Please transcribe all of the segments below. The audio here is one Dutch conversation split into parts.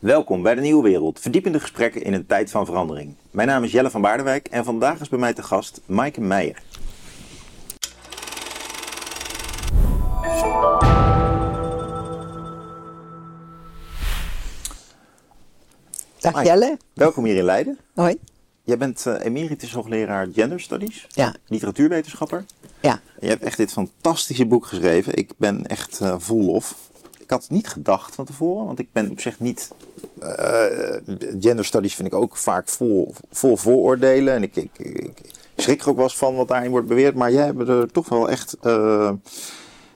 Welkom bij de Nieuwe Wereld, verdiepende gesprekken in een tijd van verandering. Mijn naam is Jelle van Baardenwijk en vandaag is bij mij te gast Maaike Meijer. Dag. Jelle. Welkom hier in Leiden. Hoi. Jij bent eh, emeritus hoogleraar Gender Studies, Ja, literatuurwetenschapper. ja. Je hebt echt dit fantastische boek geschreven. Ik ben echt eh, vol lof. Ik had het niet gedacht van tevoren, want ik ben op zich niet. eh, gender studies vind ik ook vaak vol, vol vooroordelen. En ik, ik, ik schrik er ook wel eens van wat daarin wordt beweerd. Maar jij hebt er toch wel echt eh,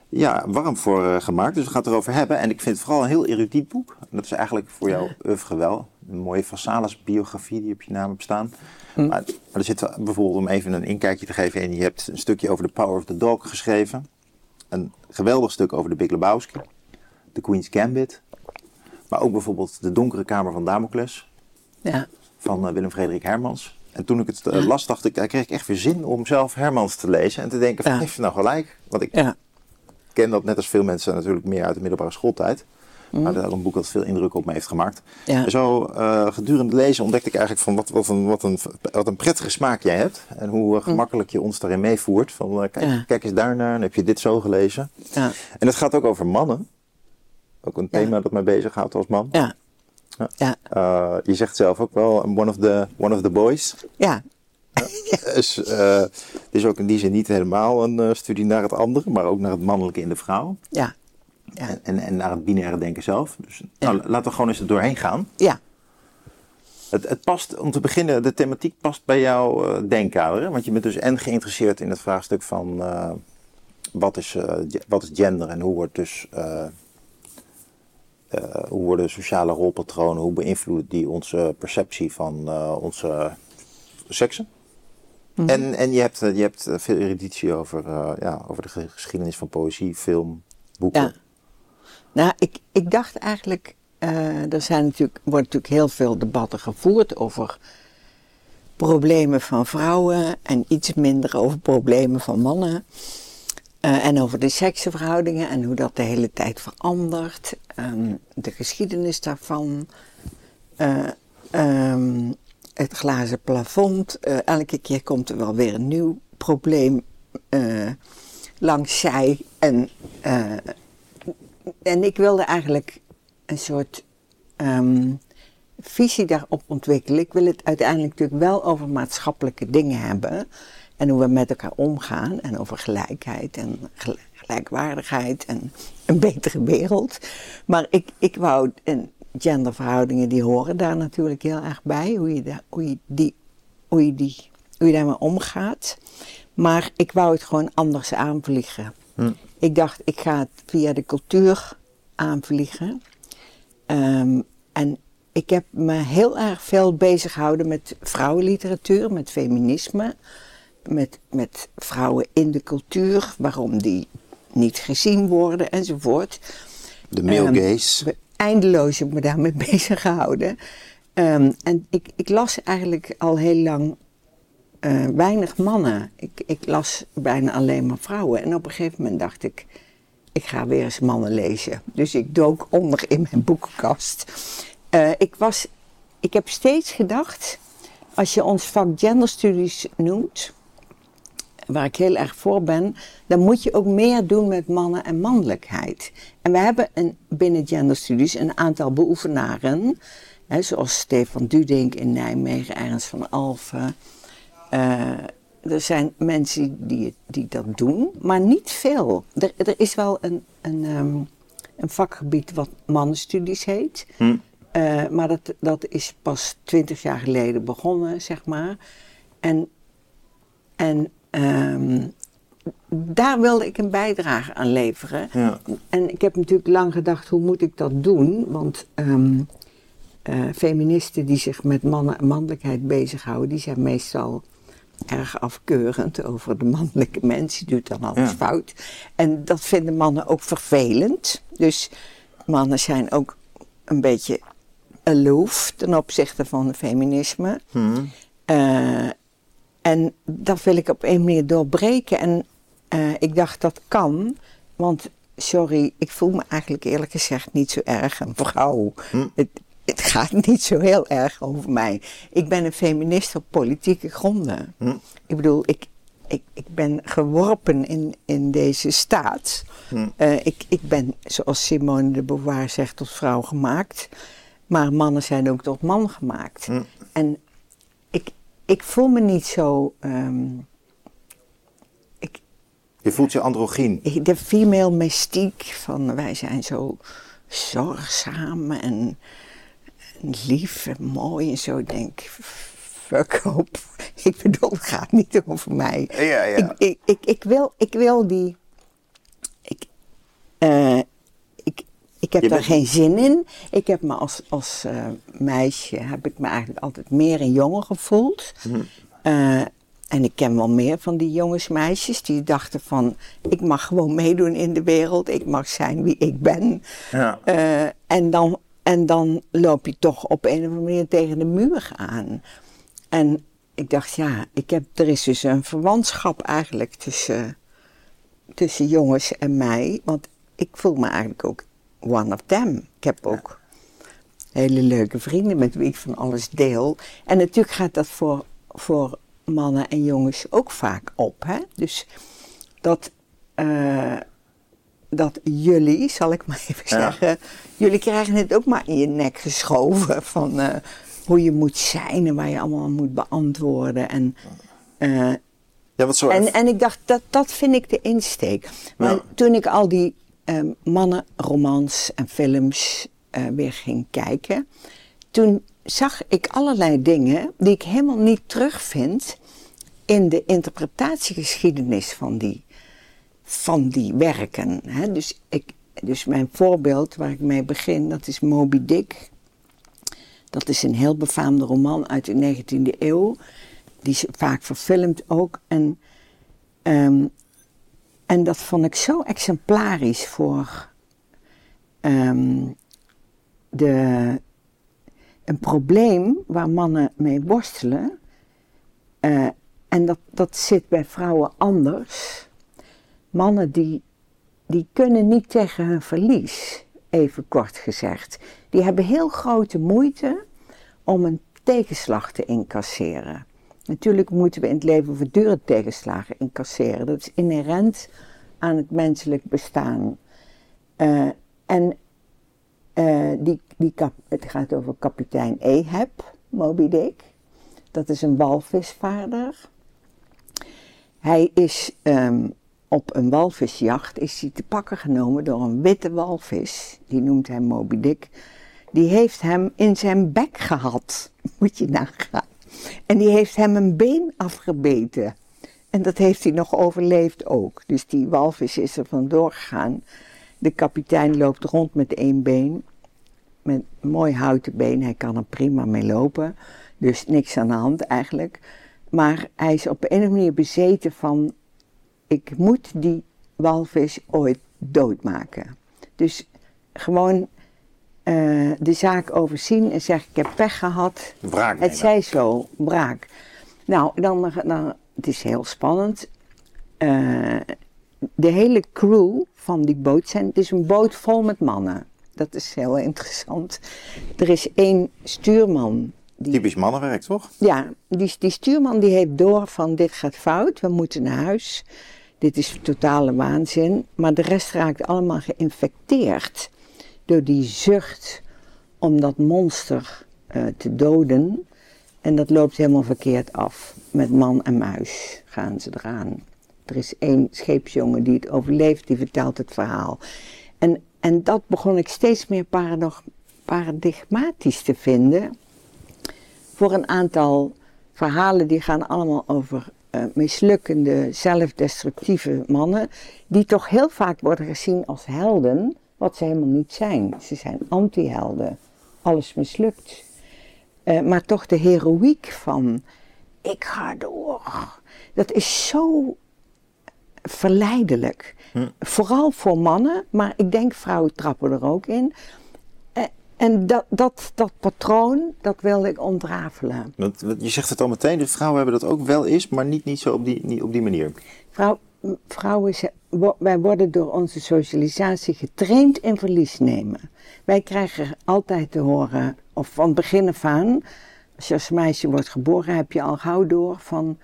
ja, warm voor eh, gemaakt. Dus we gaan het erover hebben. En ik vind het vooral een heel erudiet boek. En dat is eigenlijk voor jou oeuvre wel. Een mooie Vassalis biografie die op je naam hebt staan. Maar, maar er zit bijvoorbeeld, om even een inkijkje te geven. En je hebt een stukje over The Power of the Dog geschreven. Een geweldig stuk over de Big Lebowski. The Queen's Gambit. Maar ook bijvoorbeeld De Donkere Kamer van Damocles. ja. Van eh, Willem-Frederik Hermans. En toen ik het eh, las, dacht ik, daar kreeg ik echt weer zin om zelf Hermans te lezen. En te denken, van, Ja. heeft je nou gelijk? Want ik ja. ken dat net als veel mensen natuurlijk meer uit de middelbare schooltijd. Maar dat is ook een boek dat veel indruk op me heeft gemaakt. En zo eh, gedurende het lezen ontdekte ik eigenlijk van wat, wat, een, wat, een, wat een prettige smaak jij hebt. En hoe eh, gemakkelijk je ons daarin meevoert. Van kijk, kijk eens daarnaar, dan heb je dit zo gelezen. ja. En het gaat ook over mannen. Ook een thema dat mij bezighoudt als man. ja. Ja. Eh, je zegt zelf ook wel, I'm one of the, one of the boys. Ja. Dus, eh, het is ook in die zin niet helemaal een eh, studie naar het andere, maar ook naar het mannelijke in de vrouw. Ja. Ja. En, en, naar het binaire denken zelf. Dus nou, laten we gewoon eens er doorheen gaan. Ja. Het, het past, om te beginnen, de thematiek past bij jouw eh, denkkader. hè? Want je bent dus en geïnteresseerd in het vraagstuk van wat, is, wat is gender en hoe wordt dus. Eh, hoe worden sociale rolpatronen, hoe beïnvloeden die onze perceptie van eh, onze seksen? En, en je hebt, je hebt veel eruditie over, eh, ja, over de ge- geschiedenis van poëzie, film, boeken. Ja. Nou, ik, ik dacht eigenlijk, er zijn natuurlijk, worden natuurlijk heel veel debatten gevoerd over problemen van vrouwen en iets minder over problemen van mannen. Eh, en over de seksenverhoudingen en hoe dat de hele tijd verandert. ehm, de geschiedenis daarvan. eh, ehm, het glazen plafond. eh, elke keer komt er wel weer een nieuw probleem langs zij. En, en ik wilde eigenlijk een soort ehm, visie daarop ontwikkelen. Ik wil het uiteindelijk natuurlijk wel over maatschappelijke dingen hebben. En hoe we met elkaar omgaan. En over gelijkheid en gel- gelijkwaardigheid en een betere wereld. Maar ik, ik wou, en genderverhoudingen die horen daar natuurlijk heel erg bij. Hoe je, daar, hoe je, die, hoe je, die, hoe je daarmee omgaat. Maar ik wou het gewoon anders aanvliegen. Hm. Ik dacht, ik ga het via de cultuur aanvliegen. Ehm, en ik heb me heel erg veel bezig gehouden met vrouwenliteratuur, met feminisme, met, met vrouwen in de cultuur, waarom die niet gezien worden enzovoort. De male Ehm, gaze. we- Eindeloos heb ik me daarmee bezig gehouden. Ehm, en ik, ik las eigenlijk al heel lang eh, weinig mannen. Ik, ik las bijna alleen maar vrouwen. En op een gegeven moment dacht ik, ik ga weer eens mannen lezen. Dus ik dook onder in mijn boekenkast. Eh, ik, was, ik heb steeds gedacht, als je ons vak genderstudies noemt, waar ik heel erg voor ben, dan moet je ook meer doen met mannen en mannelijkheid. En we hebben een, binnen genderstudies een aantal beoefenaren, hè, zoals Stefan Dudink in Nijmegen, Ernst van Alphen. Eh, er zijn mensen die, die dat doen, maar niet veel. Er, er is wel een, een, ehm, een vakgebied wat mannenstudies heet. Hm. Eh, maar dat, dat is pas twintig jaar geleden begonnen, zeg maar. En, en ehm, daar wilde ik een bijdrage aan leveren. Ja. En ik heb natuurlijk lang gedacht, hoe moet ik dat doen? Want ehm, eh, feministen die zich met mannen en mannelijkheid bezighouden, die zijn meestal erg afkeurend over de mannelijke mens. Die doet dan alles Ja. fout. En dat vinden mannen ook vervelend. Dus mannen zijn ook een beetje aloof ten opzichte van het feminisme. Hm. Eh, en dat wil ik op een manier doorbreken. En eh, ik dacht dat kan, want sorry, ik voel me eigenlijk eerlijk gezegd niet zo erg een vrouw. Hm. Het, het gaat niet zo heel erg over mij. Ik ben een feminist op politieke gronden. Hm. Ik bedoel, ik, ik, ik ben geworpen in, in deze staat. Hm. Eh, ik, ik ben, zoals Simone de Beauvoir zegt, tot vrouw gemaakt. Maar mannen zijn ook tot man gemaakt. En ik, voel me niet zo. ehm, ik, Je voelt je androgyn. ik- de female mystiek van wij zijn zo zorgzaam en, en lief en mooi en zo. Ik denk, fuck op. Ik bedoel, het gaat niet over mij. Ja, ja. Ik, ik, ik, ik, wil, ik wil die. Ik, eh, ik, heb daar geen zin in. Ik heb me als, als eh, meisje heb ik me eigenlijk altijd meer een jongen gevoeld. Hm. Eh, en ik ken wel meer van die jongensmeisjes die dachten van ik mag gewoon meedoen in de wereld, ik mag zijn wie ik ben. Ja. Eh, en, dan, en dan loop je toch op een of andere manier tegen de muur aan. En ik dacht, ja, ik heb, er is dus een verwantschap eigenlijk tussen, tussen jongens en mij. Want ik voel me eigenlijk ook one of them. Ik heb ook hele leuke vrienden met wie ik van alles deel. En natuurlijk gaat dat voor, voor mannen en jongens ook vaak op. Hè? Dus dat, eh, dat jullie, zal ik maar even Ja. zeggen, jullie krijgen het ook maar in je nek geschoven van eh, hoe je moet zijn en waar je allemaal moet beantwoorden. En, eh, Ja, wat zo. en, en ik dacht, dat, dat vind ik de insteek. Maar Ja. toen ik al die ehm mannenromans en films eh, weer ging kijken, toen zag ik allerlei dingen die ik helemaal niet terugvind in de interpretatiegeschiedenis van die, van die werken. Hè. Dus, ik, dus mijn voorbeeld waar ik mee begin, dat is Moby Dick. Dat is een heel befaamde roman uit de 19e eeuw. Die vaak verfilmd ook. En, ehm, en dat vond ik zo exemplarisch voor ehm, de, een probleem waar mannen mee worstelen. Eh, en dat, dat zit bij vrouwen anders. Mannen die, die kunnen niet tegen hun verlies, even kort gezegd. Die hebben heel grote moeite om een tegenslag te incasseren. Natuurlijk moeten we in het leven voortdurend tegenslagen incasseren. Dat is inherent aan het menselijk bestaan. Eh, en eh, die, die kap, het gaat over kapitein Ahab, Moby Dick. Dat is een walvisvaarder. Hij is ehm, op een walvisjacht is hij te pakken genomen door een witte walvis. Die noemt hij Moby Dick. Die heeft hem in zijn bek gehad. Moet je nagaan. En die heeft hem een been afgebeten. En dat heeft hij nog overleefd ook. Dus die walvis is er vandoor gegaan. De kapitein loopt rond met één been. Met een mooi houten been. Hij kan er prima mee lopen. Dus niks aan de hand eigenlijk. Maar hij is op een of andere manier bezeten van... Ik moet die walvis ooit doodmaken. Dus gewoon eh, de zaak overzien en zeggen: Ik heb pech gehad. Wraak Het zij zo, braak. Nou, dan, dan, het is heel spannend. Eh, de hele crew van die boot zijn, het is een boot vol met mannen. Dat is heel interessant. Er is één stuurman. Die, Typisch mannenwerk, toch? ja, die, die stuurman die heeft door van dit gaat fout, we moeten naar huis. Dit is totale waanzin. Maar de rest raakt allemaal geïnfecteerd door die zucht om dat monster eh, te doden. En dat loopt helemaal verkeerd af. Met man en muis gaan ze eraan. Er is één scheepsjongen die het overleeft, die vertelt het verhaal. En, en dat begon ik steeds meer paradigmatisch te vinden. Voor een aantal verhalen die gaan allemaal over eh, mislukkende, zelfdestructieve mannen. Die toch heel vaak worden gezien als helden, wat ze helemaal niet zijn. Ze zijn anti-helden. Alles mislukt. Eh, maar toch de heroïek van ik ga door. Dat is zo verleidelijk. Vooral voor mannen, maar ik denk vrouwen trappen er ook in. Eh, En dat, dat, dat patroon, dat wilde ik ontrafelen. Want, want je zegt het al meteen, de vrouwen hebben dat ook wel eens, maar niet, niet zo op die, niet op die manier. Vrouw, vrouwen, wij worden door onze socialisatie getraind in verlies nemen. Wij krijgen altijd te horen, of van begin af aan, als je als meisje wordt geboren, heb je al gauw door van,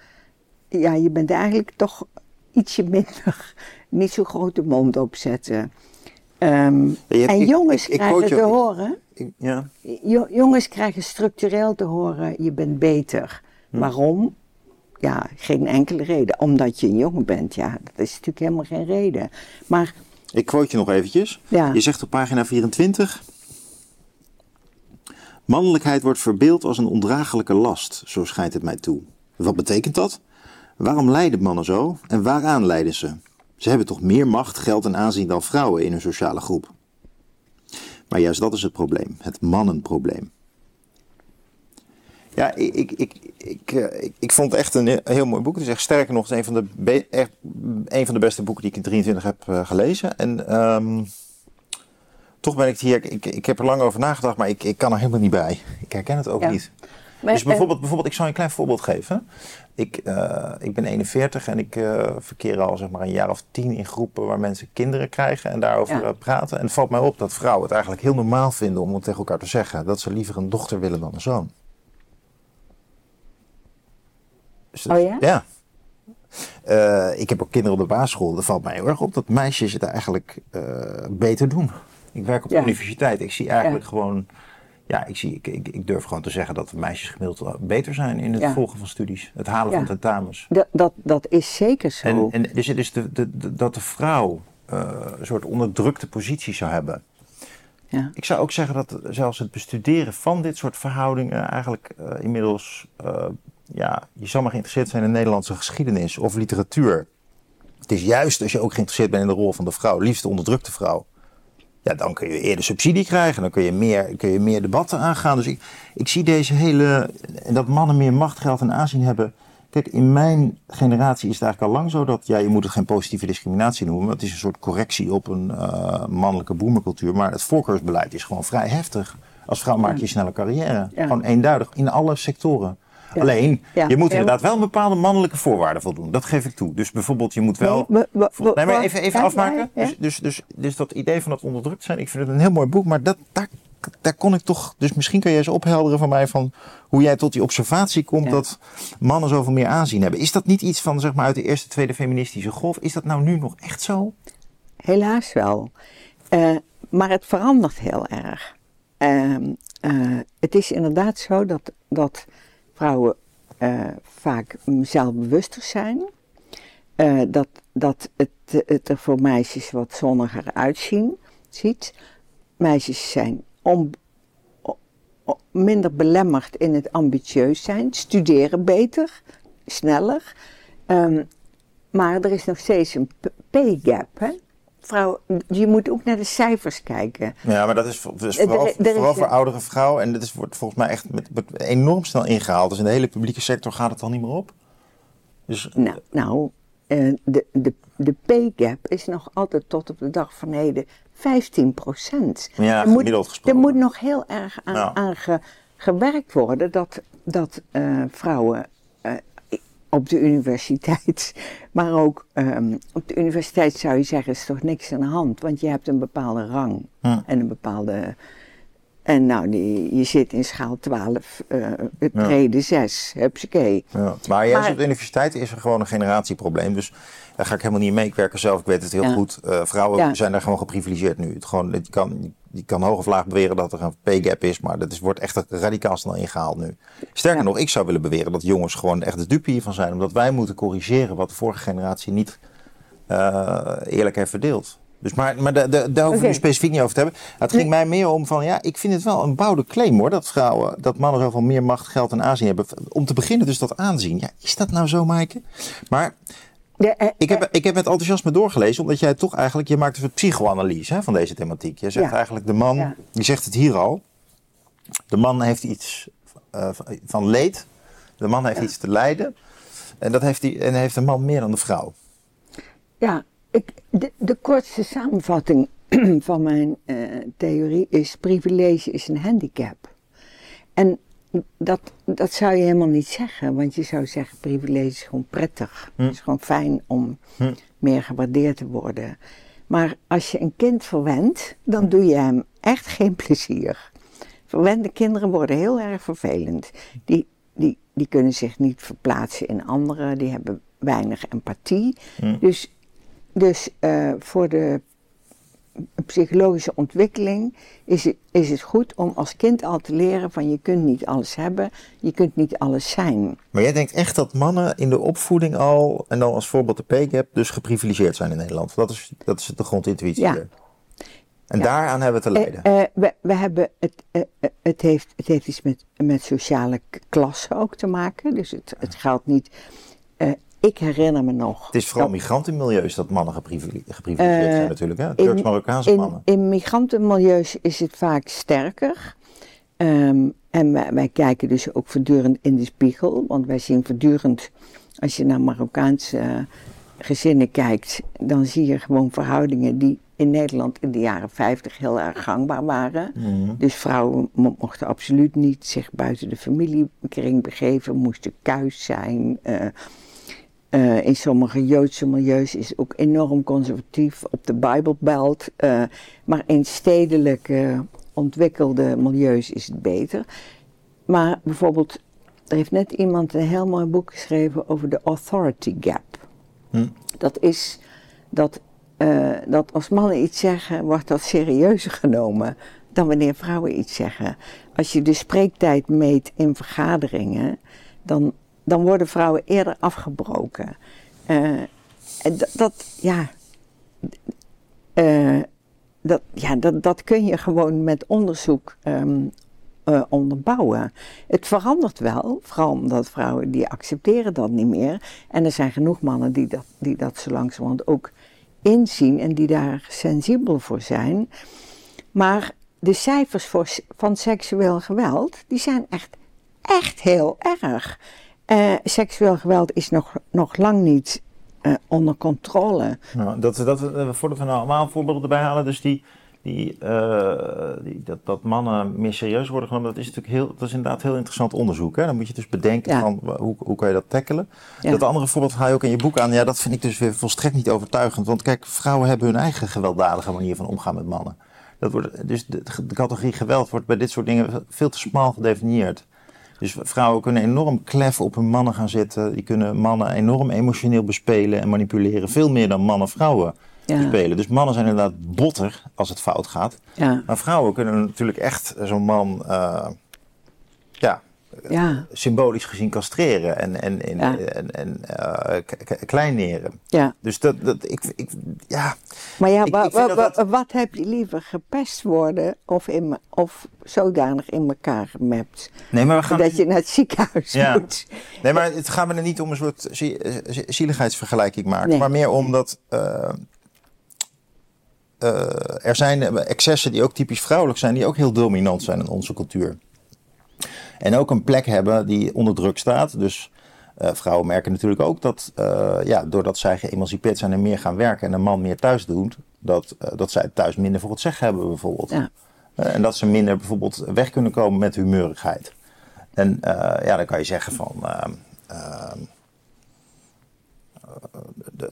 ja, je bent eigenlijk toch ietsje minder, niet zo grote mond opzetten. Ehm, hebt- en jongens ik- ik krijgen te horen, ja. Jo- jongens krijgen structureel te horen, je bent beter. Hm. Waarom? Ja, geen enkele reden. Omdat je een jongen bent, ja, dat is natuurlijk helemaal geen reden. Maar Ik quote je nog eventjes. Ja. Je zegt op pagina 24... Mannelijkheid wordt verbeeld als een ondraaglijke last, zo schijnt het mij toe. Wat betekent dat? Waarom lijden mannen zo en waaraan lijden ze? Ze hebben toch meer macht, geld en aanzien dan vrouwen in hun sociale groep. Maar juist dat is het probleem, het mannenprobleem. Ja, ik, ik, ik, ik, eh, ik, ik vond het echt een he- heel mooi boek. Het is echt sterker nog, het is een van de, echt, een van de beste boeken die ik in 23 heb eh, gelezen. En ehm, toch ben ik het hier, ik, ik heb er lang over nagedacht, maar ik, ik kan er helemaal niet bij. Ik herken het ook Ja. niet. Maar, dus bijvoorbeeld, bijvoorbeeld, ik zal je een klein voorbeeld geven. Ik, eh, ik ben 41 en ik eh, verkeer al zeg maar een jaar of tien in groepen waar mensen kinderen krijgen en daarover Ja. eh, praten. En het valt mij op dat vrouwen het eigenlijk heel normaal vinden om het tegen elkaar te zeggen. Dat ze liever een dochter willen dan een zoon. Dus dat- Oh ja? Ja. Eh, ik heb ook kinderen op de basisschool. Dat valt mij heel erg op dat meisjes het eigenlijk eh, beter doen. Ik werk op de Ja. universiteit. Ik zie eigenlijk Ja. gewoon... Ja, ik, zie, ik, ik, ik durf gewoon te zeggen dat meisjes gemiddeld beter zijn in het Ja. volgen van studies. Het halen van tentamens. dat, dat, dat is zeker zo. En, en dus het is de, de, de- dat de vrouw eh, een soort onderdrukte positie zou hebben. ja. Ik zou ook zeggen dat zelfs het bestuderen van dit soort verhoudingen eigenlijk inmiddels, ja, je zou maar geïnteresseerd zijn in Nederlandse geschiedenis of literatuur. Het is juist als je ook geïnteresseerd bent in de rol van de vrouw, liefst de onderdrukte vrouw. Ja, dan kun je eerder subsidie krijgen, dan kun je meer, kun je meer debatten aangaan. Dus ik, ik zie deze hele, dat mannen meer macht, geld en aanzien hebben. Kijk, in mijn generatie is het eigenlijk al lang zo dat, ja, je moet het geen positieve discriminatie noemen. Want het is een soort correctie op een eh, mannelijke boemercultuur. Maar het voorkeursbeleid is gewoon vrij heftig. Als vrouw maak je snelle carrière. Ja. Gewoon eenduidig, in alle sectoren. Ja. Alleen, Ja. je moet inderdaad wel een bepaalde mannelijke voorwaarden voldoen. Dat geef ik toe. Dus bijvoorbeeld, je moet wel... Nee, maar even, even afmaken. Dus, dus, dus, dus dat idee van dat onderdrukt zijn, ik vind het een heel mooi boek, maar dat, daar, daar kon ik toch. Dus misschien kun je eens ophelderen van mij van hoe jij tot die observatie komt dat mannen zoveel meer aanzien hebben. Is dat niet iets van zeg maar uit de eerste, tweede feministische golf? Is dat nou nu nog echt zo? Helaas wel. Eh, maar het verandert heel erg. Ehm, eh, het is inderdaad zo dat, dat vrouwen eh, vaak zelfbewuster zijn. Eh, dat dat het, het er voor meisjes wat zonniger uitzien, ziet. Meisjes zijn minder belemmerd in het ambitieus zijn, studeren beter, sneller. Ehm, maar er is nog steeds een pay gap. Hè? Vrouw, je moet ook naar de cijfers kijken. Ja, maar dat is, dat is Er- vooral, er vooral voor oudere vrouwen. En dat is, wordt volgens mij echt met, met enorm snel ingehaald. Dus in de hele publieke sector gaat het al niet meer op. Dus Nou, nou eh, de, de, de pay gap is nog altijd tot op de dag van heden 15 procent. Ja, er, moet, gemiddeld er gesproken. moet nog heel erg aan, Ja. aan ge- gewerkt worden dat, dat eh, vrouwen eh, op de universiteit, maar ook ehm, op de universiteit zou je zeggen is toch niks aan de hand, want je hebt een bepaalde rang en een bepaalde... En nou, die, je zit in schaal 12, eh het Ja. treden 6, hupsakee. Ja, maar juist Maar- op de universiteit is er gewoon een generatieprobleem. Dus daar ga ik helemaal niet mee. Ik werk er zelf, ik weet het heel Ja. goed. Eh, vrouwen zijn daar gewoon geprivilegeerd nu. Het gewoon, je, kan, je kan hoog of laag beweren dat er een pay gap is, maar dat is, wordt echt radicaal snel ingehaald nu. Sterker Ja. nog, ik zou willen beweren dat jongens gewoon echt de dupe hiervan zijn. Omdat wij moeten corrigeren wat de vorige generatie niet eh, eerlijk heeft verdeeld. Dus maar, maar da- da- daar hoeven we nu specifiek niet over te hebben. Het ging mij meer om van, ja, ik vind het wel een bouwde claim hoor. Dat vrouwen, dat mannen zoveel meer macht, geld en aanzien hebben. Om te beginnen dus dat aanzien. Ja, is dat nou zo, Maaike? Maar De, eh, ik heb, ik heb met enthousiasme doorgelezen, omdat jij toch eigenlijk, je maakt een psychoanalyse hè, van deze thematiek. Je zegt Ja. eigenlijk, de man, Ja. je zegt het hier al, de man heeft iets eh, van- leed, de man heeft iets te lijden. En dat heeft, die, en heeft de man meer dan de vrouw. Ja, ik, de, de kortste samenvatting van mijn eh, theorie is: privilege is een handicap. En dat, dat zou je helemaal niet zeggen, want je zou zeggen privilege is gewoon prettig. Hm. Het is gewoon fijn om Hm. meer gewaardeerd te worden. Maar als je een kind verwendt, dan doe je hem echt geen plezier. Verwende kinderen worden heel erg vervelend. Die, die, die kunnen zich niet verplaatsen in anderen, die hebben weinig empathie. Hm. Dus, dus eh, voor de psychologische ontwikkeling is het, is het goed om als kind al te leren van je kunt niet alles hebben, je kunt niet alles zijn. Maar jij denkt echt dat mannen in de opvoeding al, en dan als voorbeeld de pay-gap, dus geprivilegeerd zijn in Nederland. Dat is, dat is de grondintuïtie. Ja. En Ja. daaraan hebben we te lijden. Eh, eh, we, we hebben het, eh, eh, het, heeft, het heeft iets met, met sociale klasse ook te maken. Dus het, het geldt niet. Eh, ik herinner me nog. het is vooral dat migrantenmilieus dat mannen geprivile- geprivilegeerd Eh, zijn natuurlijk. Hè? Turks-Marokkaanse mannen. in migrantenmilieus is het vaak sterker. Ehm, en wij, wij kijken dus ook voortdurend in de spiegel. Want wij zien voortdurend, als je naar Marokkaanse eh, gezinnen kijkt, dan zie je gewoon verhoudingen die in Nederland in de jaren 50 heel erg gangbaar waren. Mhm. Dus vrouwen mo- mochten absoluut niet zich buiten de familiekring begeven, moesten kuis zijn. eh, eh, in sommige Joodse milieus is ook enorm conservatief op de Bijbelbelt. eh, maar in stedelijke ontwikkelde milieus is het beter. Maar bijvoorbeeld, er heeft net iemand een heel mooi boek geschreven over de authority gap. Hm. Dat is dat, eh, dat als mannen iets zeggen, wordt dat serieuzer genomen dan wanneer vrouwen iets zeggen. Als je de spreektijd meet in vergaderingen, dan, dan worden vrouwen eerder afgebroken. En dat, ja, eh, dat, ja dat, dat kun je gewoon met onderzoek ehm, eh, onderbouwen. Het verandert wel, vooral omdat vrouwen die accepteren dat niet meer. En er zijn genoeg mannen die dat, die dat zo langzamerhand ook inzien en die daar sensibel voor zijn. Maar de cijfers voor, van seksueel geweld, die zijn echt, echt heel erg. Eh, seksueel geweld is nog, nog lang niet eh, onder controle. Nou, dat, dat, eh, voordat we nou allemaal voorbeelden erbij halen, dus die, die, die, dat, dat mannen meer serieus worden genomen, dat is natuurlijk heel, dat is inderdaad heel interessant onderzoek. Hè? Dan moet je dus bedenken Ja. van hoe, hoe kan je dat tackelen. Ja. Dat andere voorbeeld ga je ook in je boek aan. Ja, dat vind ik dus weer volstrekt niet overtuigend. Want kijk, vrouwen hebben hun eigen gewelddadige manier van omgaan met mannen. Dat wordt, dus de, de categorie geweld wordt bij dit soort dingen veel te smal gedefinieerd. Dus vrouwen kunnen enorm klef op hun mannen gaan zitten. Die kunnen mannen enorm emotioneel bespelen en manipuleren. Veel meer dan mannen vrouwen Ja. bespelen. Dus mannen zijn inderdaad botter als het fout gaat. Ja, Maar vrouwen kunnen natuurlijk echt zo'n man eh, ja, ja, symbolisch gezien castreren en, en, en, Ja. en, en eh, kleineren. ja. Dus dat, dat ik, ik, ja, Maar ja, Ik- ik dat dat- wat heb je liever? Gepest worden of, in, of zodanig in elkaar gemapt? nee, maar we gaan. Dat je naar het ziekenhuis Ja. moet. Nee, maar het gaat me er niet om een soort zie- eh, zieligheidsvergelijking maken, Nee. maar meer omdat eh, er zijn excessen die ook typisch vrouwelijk zijn, die ook heel dominant zijn in onze cultuur. En ook een plek hebben die onder druk staat. Dus eh, vrouwen merken natuurlijk ook dat, eh, ja, doordat zij geëmancipeerd zijn en meer gaan werken en een man meer thuis doet, dat, eh, dat zij thuis minder voor het zeggen hebben bijvoorbeeld. Ja. En dat ze minder bijvoorbeeld weg kunnen komen met humeurigheid. En ja, dan kan je zeggen van.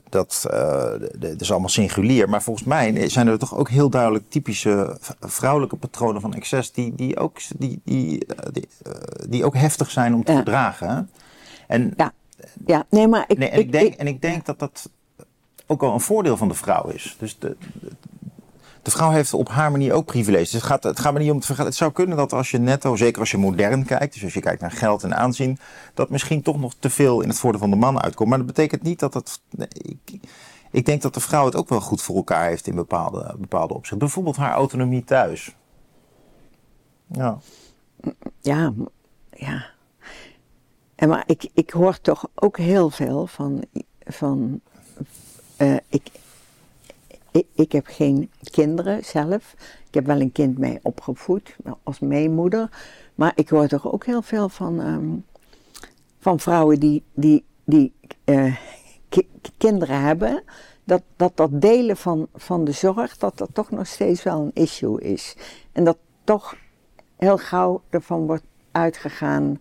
Dat, eh, is allemaal singulier. Maar volgens mij zijn er toch ook heel duidelijk typische vrouwelijke patronen van excess. die, die, ook, die, die, eh, die, eh, die ook heftig zijn om te Ja. verdragen. En, Ja, ja. nee, maar ik, nee, en, ik denk, en ik denk dat dat ook wel een voordeel van de vrouw is. Dus de, de, vrouw heeft op haar manier ook privileges. Het, gaat, het gaat niet om het. Het zou kunnen dat als je netto, zeker als je modern kijkt, dus als je kijkt naar geld en aanzien, dat misschien toch nog te veel in het voordeel van de man uitkomt. Maar dat betekent niet dat nee, ik, ik denk dat de vrouw het ook wel goed voor elkaar heeft in bepaalde, bepaalde opzichten. Bijvoorbeeld haar autonomie thuis. Ja. Ja, ja. En maar ik, ik hoor toch ook heel veel van. van eh, ik, ik, ik heb geen kinderen zelf. Ik heb wel een kind mee opgevoed als meemoeder. Maar ik hoor toch ook heel veel van, ehm, van vrouwen die, die, die eh, ki- kinderen hebben. Dat, dat dat delen van, van de zorg, dat dat toch nog steeds wel een issue is. En dat toch heel gauw ervan wordt uitgegaan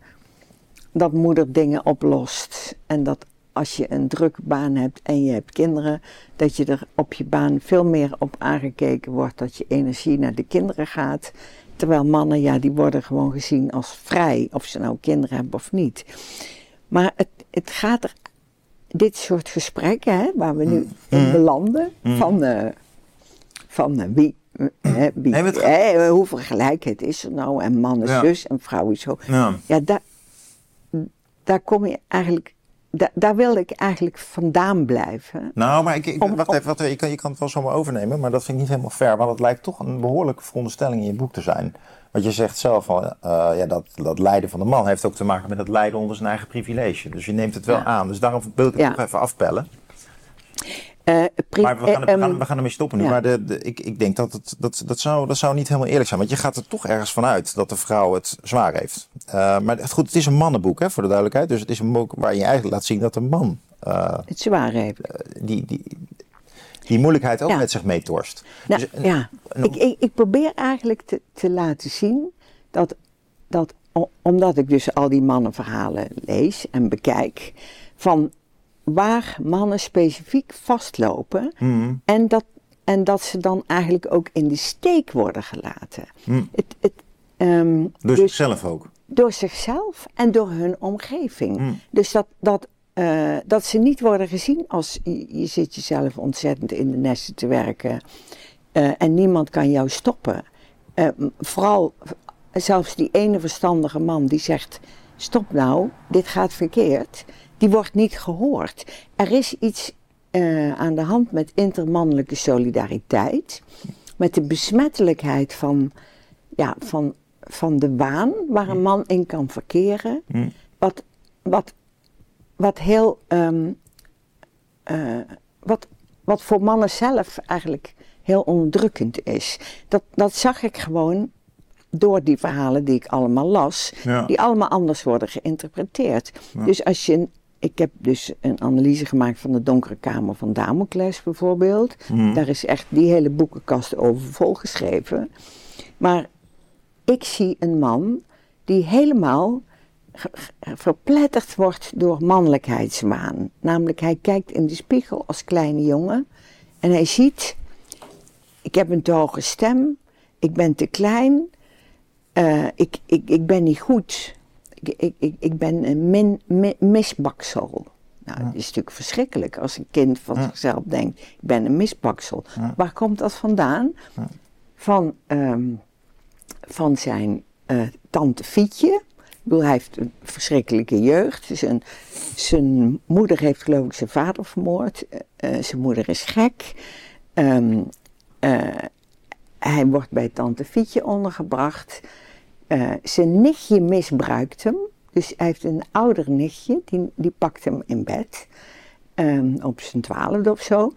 dat moeder dingen oplost. En dat als je een drukke baan hebt en je hebt kinderen, dat je er op je baan veel meer op aangekeken wordt. Dat je energie naar de kinderen gaat. Terwijl mannen, ja, die worden gewoon gezien als vrij, of ze nou kinderen hebben of niet. Maar het, het gaat er, dit soort gesprekken, hè, waar we nu Mm. in belanden, van, eh, van eh, wie, eh, wie Nee, het hè, hoeveel gelijkheid is er nou, en man is Ja. zus en vrouw is zo. Ja. Ja, daar, daar kom je eigenlijk, daar, daar wil ik eigenlijk vandaan blijven. Nou, maar ik, ik- Om- wacht even, wacht even, je, kan, je kan het wel zomaar overnemen, maar dat vind ik niet helemaal fair. Want het lijkt toch een behoorlijke veronderstelling in je boek te zijn. Want je zegt zelf al, eh, ja, dat, dat lijden van de man heeft ook te maken met het lijden onder zijn eigen privilege. Dus je neemt het wel Ja. aan. Dus daarom wil ik het Ja. toch even afpellen. Eh, Maar we gaan, eh, we gaan, ehm, we gaan ermee stoppen nu. ja. Maar de, de, ik, ik denk dat het, dat, dat, zou, dat zou niet helemaal eerlijk zijn. Want je gaat er toch ergens vanuit dat de vrouw het zwaar heeft. Eh, maar het- goed, het is een mannenboek, hè, voor de duidelijkheid. Dus het is een boek waar je eigenlijk laat zien dat de man eh, het zwaar heeft. die, die, die moeilijkheid ook Ja. met zich meetorst. Nou, Dus, eh, ja, en- ik, ik, ik probeer eigenlijk te, te laten zien dat, dat omdat ik dus al die mannenverhalen lees en bekijk, van waar mannen specifiek vastlopen Mhm. en dat, en dat ze dan eigenlijk ook in de steek worden gelaten. Mhm. Het, het, ehm, Dus, dus zichzelf ook. door zichzelf en door hun omgeving. Mm. Dus dat, dat, eh, dat ze niet worden gezien als je, je zit jezelf ontzettend in de nesten te werken eh, en niemand kan jou stoppen. Eh, m- vooral zelfs die ene verstandige man die zegt: Stop nou, dit gaat verkeerd, die wordt niet gehoord. Er is iets eh, aan de hand met intermannelijke solidariteit, met de besmettelijkheid van, ja, van, van de waan waar een man in kan verkeren. Mm. Wat, wat, wat heel. ehm, eh, wat, wat voor mannen zelf eigenlijk heel onderdrukkend is. Dat, dat zag ik gewoon door die verhalen die ik allemaal las, Ja. die allemaal anders worden geïnterpreteerd. Dus als je. Ik heb dus een analyse gemaakt van de donkere kamer van Damocles bijvoorbeeld. Mhm. Daar is echt die hele boekenkast over volgeschreven. Maar ik zie een man die helemaal verpletterd wordt door mannelijkheidswaan. Namelijk, hij kijkt in de spiegel als kleine jongen en hij ziet: ik heb een te hoge stem, ik ben te klein, eh, ik, ik, ik ben niet goed, ik, ik, ik, ben een min, mi- misbaksel. Nou, dat is natuurlijk verschrikkelijk als een kind van zichzelf denkt: ik ben een misbaksel. Waar komt dat vandaan? Van, ehm, van zijn eh, tante Fietje. Ik bedoel, hij heeft een verschrikkelijke jeugd. Zijn, zijn moeder heeft geloof ik zijn vader vermoord. Eh, eh, zijn moeder is gek. Ehm, eh, hij wordt bij tante Fietje ondergebracht. Eh, zijn nichtje misbruikt hem. Dus hij heeft een ouder nichtje, die, die pakt hem in bed. Ehm, op zijn twaalfde of zo.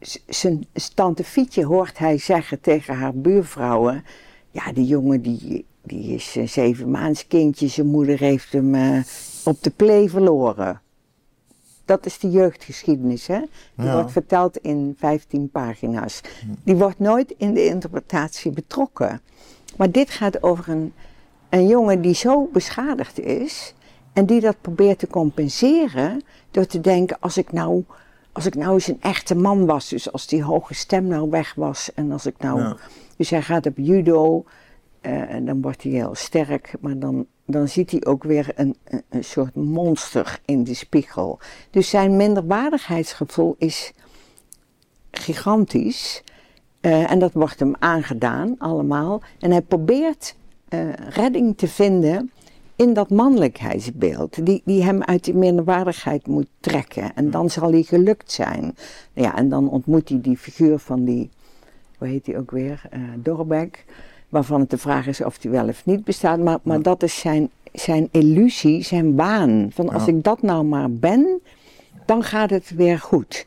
Z- zijn tante Fietje hoort hij zeggen tegen haar buurvrouwen... Ja, die jongen die, die is een zevenmaans kindje. Zijn moeder heeft hem eh, op de plee verloren. Dat is de jeugdgeschiedenis, hè? Die Ja. wordt verteld in 15 pagina's. Die wordt nooit in de interpretatie betrokken. Maar dit gaat over een, een jongen die zo beschadigd is... en die dat probeert te compenseren door te denken... als ik nou, als ik nou eens een echte man was... dus als die hoge stem nou weg was... en als ik nou... Ja. Dus hij gaat op judo... eh, en dan wordt hij heel sterk, maar dan, dan ziet hij ook weer een, een, een soort monster in de spiegel. Dus zijn minderwaardigheidsgevoel is gigantisch. Eh, en dat wordt hem aangedaan, allemaal. En hij probeert eh, redding te vinden in dat mannelijkheidsbeeld, die, die hem uit die minderwaardigheid moet trekken. En dan zal hij gelukt zijn. Ja, en dan ontmoet hij die figuur van die, hoe heet hij ook weer, eh Dorbeck, waarvan het de vraag is of hij wel of niet bestaat. Maar, maar dat is zijn, zijn illusie, zijn waan. Van als Ja. ik dat nou maar ben, dan gaat het weer goed.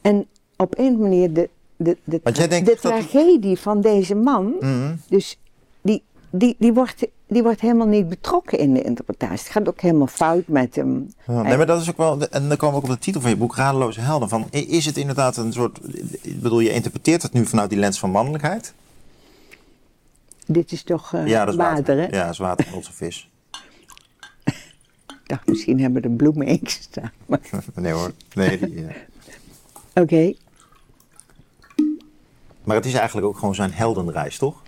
En op een manier de, de, de, de dat- tragedie van deze man, Mhm. dus die, die, die, wordt, die wordt helemaal niet betrokken in de interpretatie. Het gaat ook helemaal fout met hem. Ja, nee, maar dat is ook wel, en dan komen we ook op de titel van je boek, Radeloze Helden. Van, is het inderdaad een soort, ik bedoel, je interpreteert het nu vanuit die lens van mannelijkheid? dit is toch eh, Ja, dat is water, water. hè? Ja, dat is water van onze vis. Ik dacht, misschien hebben er bloemen in gestaan. Maar- Nee hoor. Nee, eh. Oké, Maar het is eigenlijk ook gewoon zijn heldenreis, toch?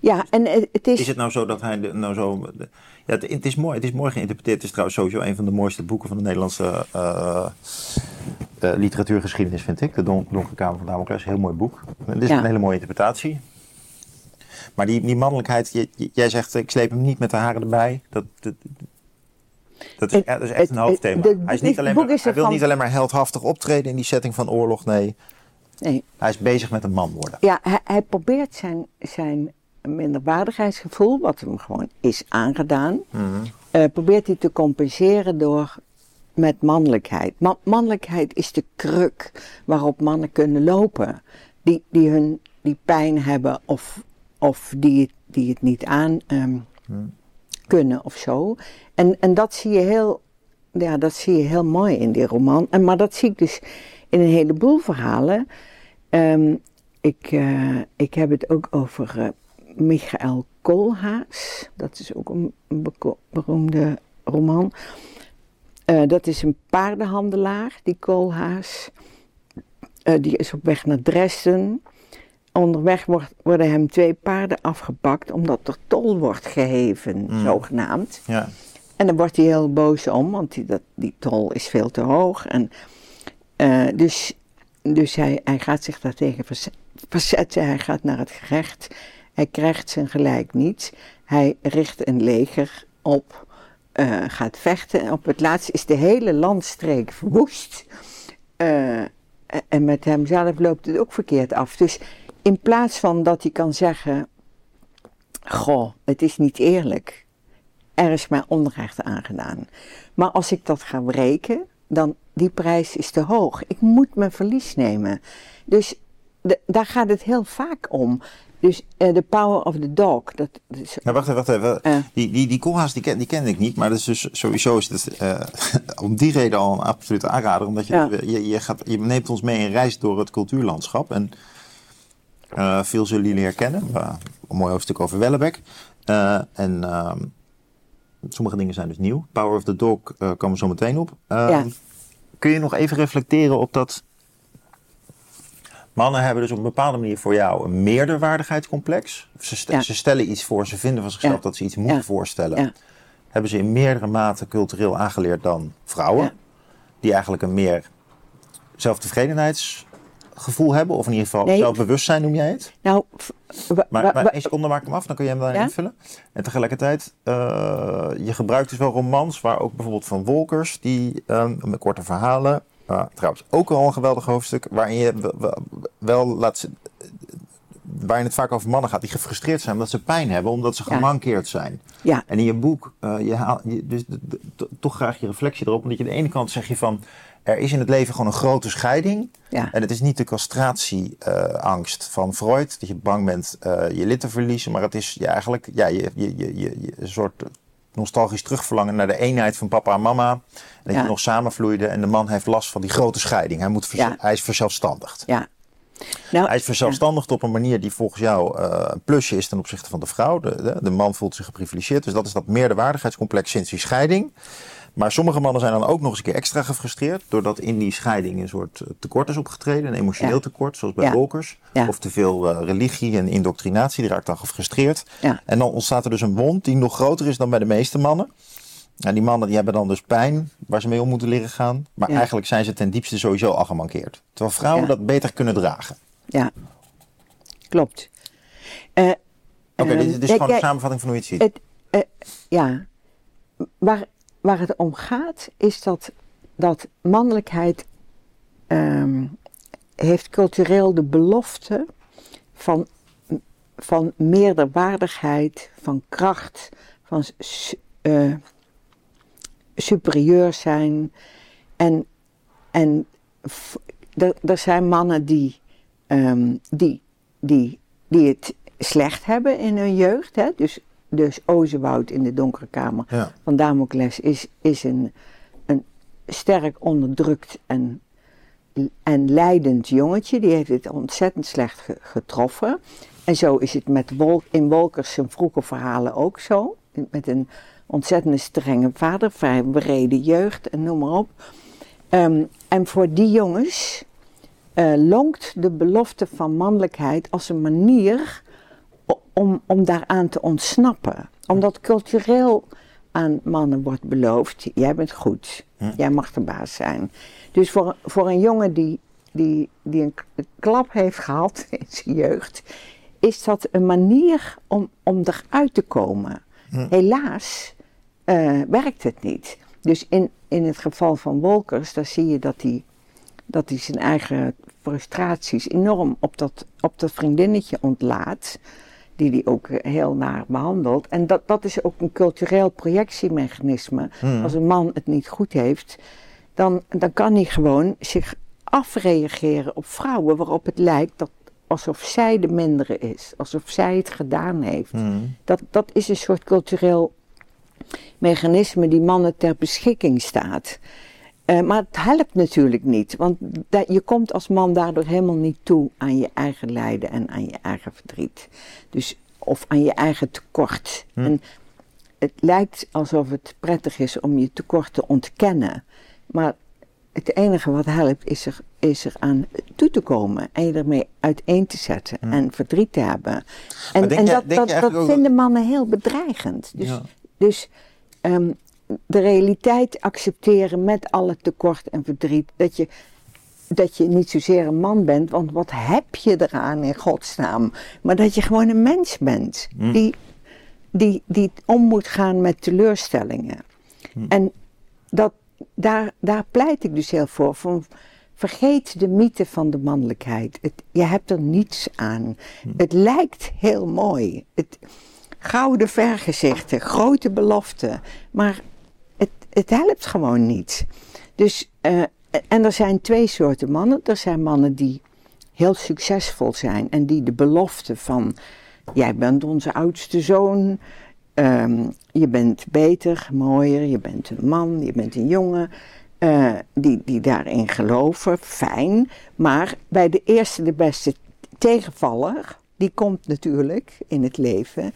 ja, en eh, het is... Is het nou zo dat hij nou zo. ja, het, het is mooi, het is mooi geïnterpreteerd. Het is trouwens sowieso een van de mooiste boeken van de Nederlandse eh, eh, literatuurgeschiedenis, vind ik. De Don, Donkere Kamer van Damocles. Heel mooi boek. Het is Ja. een hele mooie interpretatie. Maar die, die mannelijkheid, jij zegt, ik sleep hem niet met de haren erbij. Dat, dat, dat, is, Het- ja, dat is echt een hoofdthema. het- hij is niet alleen maar, hij wil niet alleen maar heldhaftig optreden in die setting van oorlog. Nee, Nee, hij is bezig met een man worden. ja, hij, hij probeert zijn, zijn minderwaardigheidsgevoel, wat hem gewoon is aangedaan, Mhm. eh, probeert hij te compenseren door met mannelijkheid. Ma- mannelijkheid is de kruk waarop mannen kunnen lopen, die, die hun die pijn hebben of, of die, het, die het niet aan ehm, kunnen of zo. En, en dat zie je heel, ja, dat zie je heel mooi in die roman. En, maar dat zie ik dus in een heleboel verhalen. Ehm, ik, eh, ik heb het ook over eh, Michael Koolhaas. Dat is ook een, beroemde roman. Eh, dat is een paardenhandelaar, die Koolhaas. Die is op weg naar Dresden. Onderweg wordt, worden hem twee paarden afgepakt omdat er tol wordt geheven, Mm. zogenaamd. Ja. En dan wordt hij heel boos om, want die, dat, die tol is veel te hoog. En, dus dus hij, hij gaat zich daartegen verze- verzetten. Hij gaat naar het gerecht. Hij krijgt zijn gelijk niet. Hij richt een leger op, eh, gaat vechten. En op het laatst is de hele landstreek verwoest. Eh, en met hemzelf loopt het ook verkeerd af. Dus in plaats van dat hij kan zeggen: Goh, het is niet eerlijk. Er is mij onrecht aangedaan. Maar als ik dat ga breken, dan die prijs is te hoog. Ik moet mijn verlies nemen. Dus de- daar gaat het heel vaak om. Dus eh, the power of the dog. Dat, is- wacht even, wacht even. Eh. Die, die, die koolhaas die, ken, die kende ik niet, maar dat is dus sowieso is het eh, om die reden al een absolute aanrader. Omdat je, Ja. je, je, gaat, je neemt ons mee een reis door het cultuurlandschap. En eh, veel zullen jullie herkennen. Een mooi hoofdstuk over Wellebeck. Eh, en ehm, sommige dingen zijn dus nieuw. Power of the Dog eh komen we zo meteen op. Eh, Ja. Kun je nog even reflecteren op dat... Mannen hebben dus op een bepaalde manier voor jou een meerderwaardigheidscomplex. Ze, st- Ja. ze stellen iets voor, ze vinden van zichzelf Ja. dat ze iets moeten Ja. voorstellen. Hebben ze in meerdere mate cultureel aangeleerd dan vrouwen. Die eigenlijk een meer zelftevredenheidsgevoel hebben. Of in ieder geval Nee. zelfbewustzijn noem jij het. nou, Maar, maar één seconde maak ik hem af, dan kun je hem Ja? invullen. En tegelijkertijd, eh, je gebruikt dus wel romans waar ook bijvoorbeeld van Wolkers, die ehm, met korte verhalen, uh, trouwens ook al een geweldig hoofdstuk, waarin je wel, wel, wel laat zien- waarin het vaak over mannen gaat die gefrustreerd zijn omdat ze pijn hebben, omdat ze Ja. gemankeerd zijn. ja, En in je boek, eh, je haal, je, dus de- de- de- toch graag je reflectie erop, omdat je aan de ene kant zeg je van, er is in het leven gewoon een grote scheiding. ja, En het is niet de castratieangst van Freud, dat je bang bent eh, je lid te verliezen, maar het is ja, eigenlijk ja, je, je, je, je, je- een soort nostalgisch terugverlangen naar de eenheid van papa en mama. En dat Ja. je nog samenvloeide en de man heeft last van die grote scheiding. Hij, moet hij is verzelfstandigd. ja. Nou, Hij is verzelfstandigd op een manier die volgens jou eh, een plusje is ten opzichte van de vrouw. De, de, de man voelt zich geprivilegeerd. Dus dat is dat meerderwaardigheidscomplex sinds die scheiding. Maar sommige mannen zijn dan ook nog eens een keer extra gefrustreerd. Doordat in die scheiding een soort eh, tekort is opgetreden. Een emotioneel Ja. tekort, zoals bij. Wolkers. Ja. Of te veel eh, religie en indoctrinatie. Die raakt dan gefrustreerd. En dan ontstaat er dus een wond die nog groter is dan bij de meeste mannen. En die mannen die hebben dan dus pijn waar ze mee om moeten leren gaan. Maar eigenlijk zijn ze ten diepste sowieso al gemankeerd. Terwijl vrouwen dat beter kunnen dragen. ja, klopt. Eh, Oké, dit, dit is gewoon een samenvatting van hoe je het ziet. Ja, waar, waar het om gaat is dat, dat mannelijkheid ehm, heeft cultureel de belofte van, van meerderwaardigheid, van kracht, van eh, superieur zijn. En, en er, er zijn mannen die, ehm, die, die, die het slecht hebben in hun jeugd. Hè? Dus, dus Ozewoud in de donkere kamer Ja. van Damocles is, is een, een sterk onderdrukt en, en leidend jongetje. Die heeft het ontzettend slecht ge- getroffen. En zo is het met Wol in Wolkers zijn vroege verhalen ook zo. Met een ontzettend strenge vader, vrij bereden jeugd en noem maar op. Ehm, en voor die jongens uh, lonkt de belofte van mannelijkheid als een manier om, om daaraan te ontsnappen. Omdat cultureel aan mannen wordt beloofd, jij bent goed, jij mag de baas zijn. Dus voor, voor een jongen die, die, die een klap heeft gehad in zijn jeugd, is dat een manier om, om eruit te komen. Helaas uh, werkt het niet. Dus in, in het geval van Wolkers, daar zie je dat hij, dat hij zijn eigen frustraties enorm op dat, op dat vriendinnetje ontlaat. Die hij ook heel naar behandelt. En dat, dat is ook een cultureel projectiemechanisme. Hmm. Als een man het niet goed heeft, dan, dan kan hij gewoon zich afreageren op vrouwen waarop het lijkt dat alsof zij de mindere is, alsof zij het gedaan heeft. Hmm. Dat, dat is een soort cultureel mechanisme die mannen ter beschikking staat. Uh, maar het helpt natuurlijk niet, want dat, je komt als man daardoor helemaal niet toe aan je eigen lijden en aan je eigen verdriet. Dus, of aan je eigen tekort. Hmm. En het lijkt alsof het prettig is om je tekort te ontkennen. Maar het enige wat helpt is er, is er aan toe te komen en je ermee uiteen te zetten hmm. en verdriet te hebben. En, en dat, dat, dat vinden mannen heel bedreigend. Dus, dus um, de realiteit accepteren met alle tekort en verdriet. Dat je, dat je niet zozeer een man bent, want wat heb je eraan in godsnaam? Maar dat je gewoon een mens bent hmm. die, die, die om moet gaan met teleurstellingen. Hmm. En dat, daar, daar pleit ik dus heel voor. Van, vergeet de mythe van de mannelijkheid. Het, je hebt er niets aan. Hmm. Het lijkt heel mooi. Het, gouden vergezichten, grote beloften. Maar het, helpt gewoon niet. Dus, uh, en er zijn twee soorten mannen. Er zijn mannen die heel succesvol zijn en die de belofte van: jij bent onze oudste zoon. Um, je bent beter, mooier, je bent een man, je bent een jongen. Uh, die, die daarin geloven, fijn. Maar bij de eerste, de beste tegenvaller, die komt natuurlijk in het leven,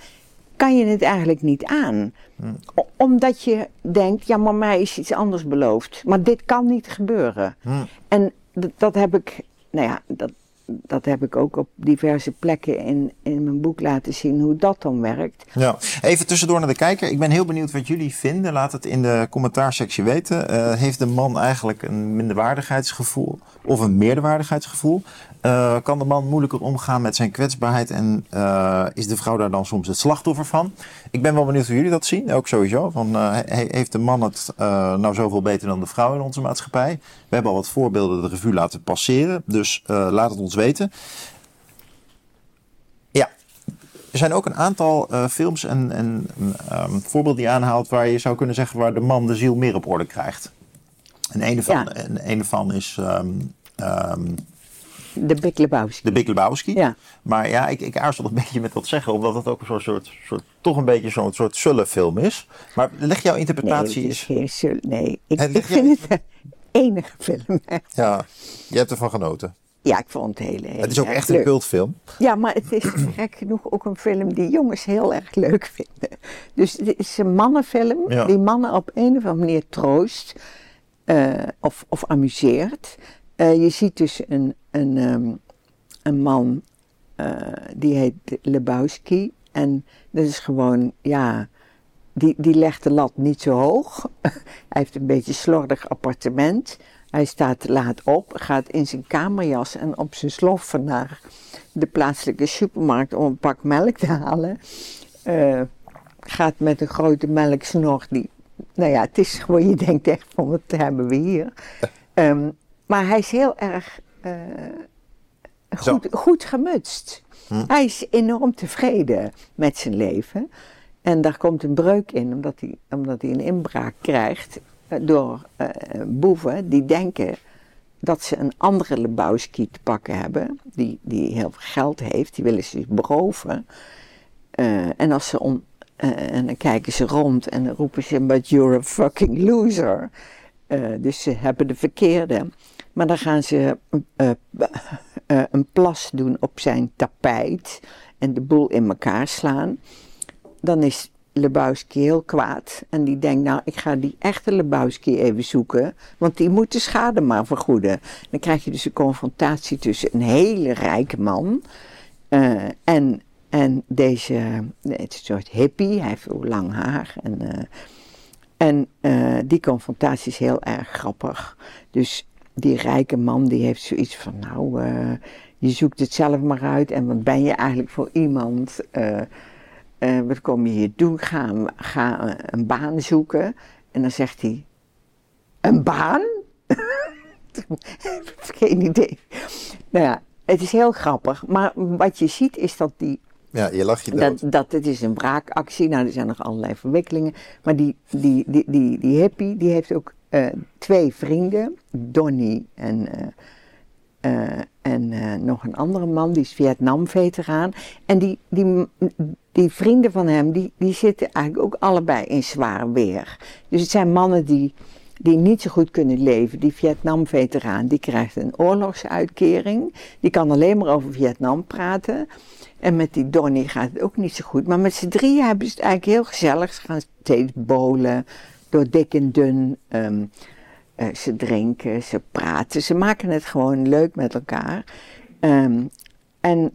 kan je het eigenlijk niet aan. Hmm. Omdat je denkt, ja, maar mij is iets anders beloofd. Maar dit kan niet gebeuren. Hmm. En dat heb ik, nou ja, dat, dat heb ik ook op diverse plekken in, in mijn boek laten zien hoe dat dan werkt. Ja, even tussendoor naar de kijker. Ik ben heel benieuwd wat jullie vinden. Laat het in de commentaarsectie weten. Uh, heeft de man eigenlijk een minderwaardigheidsgevoel of een meerderwaardigheidsgevoel? Uh, kan de man moeilijker omgaan met zijn kwetsbaarheid en uh, is de vrouw daar dan soms het slachtoffer van? Ik ben wel benieuwd hoe jullie dat zien, ook sowieso. Van, heeft de man het nou zoveel beter dan de vrouw in onze maatschappij? We hebben al wat voorbeelden de revue laten passeren, dus laat het ons weten. Ja, er zijn ook een aantal films en, en um, voorbeelden die aanhaalt waar je zou kunnen zeggen waar de man de ziel meer op orde krijgt. En een van, ja. een, van is... Um, um, de Big Lebowski. De Big Lebowski. Ja. Maar ja, ik, ik aarzel een beetje met wat zeggen, omdat het ook een soort, soort, toch een beetje zo'n soort sulle-film is. Maar leg jouw interpretatie nee, is geen Nee, ik, ik vind het een enige film. Ja, je hebt ervan genoten. Ja, ik vond het heel, heel Het is ook echt een cultfilm. Ja, maar het is gek genoeg ook een film die jongens heel erg leuk vinden. Dus het is een mannenfilm die mannen op een of andere manier troost uh, of, of amuseert. Uh, je ziet dus een, een, um, een man, uh, die heet Lebowski. En dat is gewoon, ja, die, die legt de lat niet zo hoog. Hij heeft een beetje slordig appartement. Hij staat laat op, gaat in zijn kamerjas en op zijn sloffen naar de plaatselijke supermarkt om een pak melk te halen. Uh, gaat met een grote melksnor die, nou ja, het is gewoon, je denkt echt van wat hebben we hier. Um, Maar hij is heel erg uh, goed, goed gemutst. Hm. Hij is enorm tevreden met zijn leven. En daar komt een breuk in, omdat hij, omdat hij een inbraak krijgt door uh, boeven die denken dat ze een andere Lebowski te pakken hebben, die, die heel veel geld heeft, die willen ze beroven. en als ze om, en dan kijken ze rond en dan roepen ze, but you're a fucking loser. dus ze hebben de verkeerde. Maar dan gaan ze eh, eh, een plas doen op zijn tapijt en de boel in elkaar slaan. Dan is Lebowski heel kwaad. En die denkt, nou, ik ga die echte Lebowski even zoeken. Want die moet de schade maar vergoeden. Dan krijg je dus een confrontatie tussen een hele rijke man... eh, en, en deze, het is een soort hippie, hij heeft lang haar. En, eh, en eh, die confrontatie is heel erg grappig. Dus die rijke man die heeft zoiets van, nou, je zoekt het zelf maar uit. En wat ben je eigenlijk voor iemand? Eh, eh, wat kom je hier doen? Ga, ga een baan zoeken. En dan zegt hij, een baan? Geen idee. Nou ja, het is heel grappig. Maar wat je ziet is dat die Ja, je lacht je dood. dat, dat het is een wraakactie. Nou, er zijn nog allerlei verwikkelingen. Maar die, die, die, die, die hippie, die heeft ook eh, twee vrienden. Donnie en, eh, en nog een andere man, die is Vietnam-veteraan. En die, die, die vrienden van hem, die, die zitten eigenlijk ook allebei in zwaar weer. Dus het zijn mannen die, die niet zo goed kunnen leven. Die Vietnam-veteraan, die krijgt een oorlogsuitkering. Die kan alleen maar over Vietnam praten. En met die Donnie gaat het ook niet zo goed. Maar met z'n drieën hebben ze het eigenlijk heel gezellig. Ze gaan steeds bowlen, door dik en dun. Ehm, eh, ze drinken, ze praten. Ze maken het gewoon leuk met elkaar. Ehm, en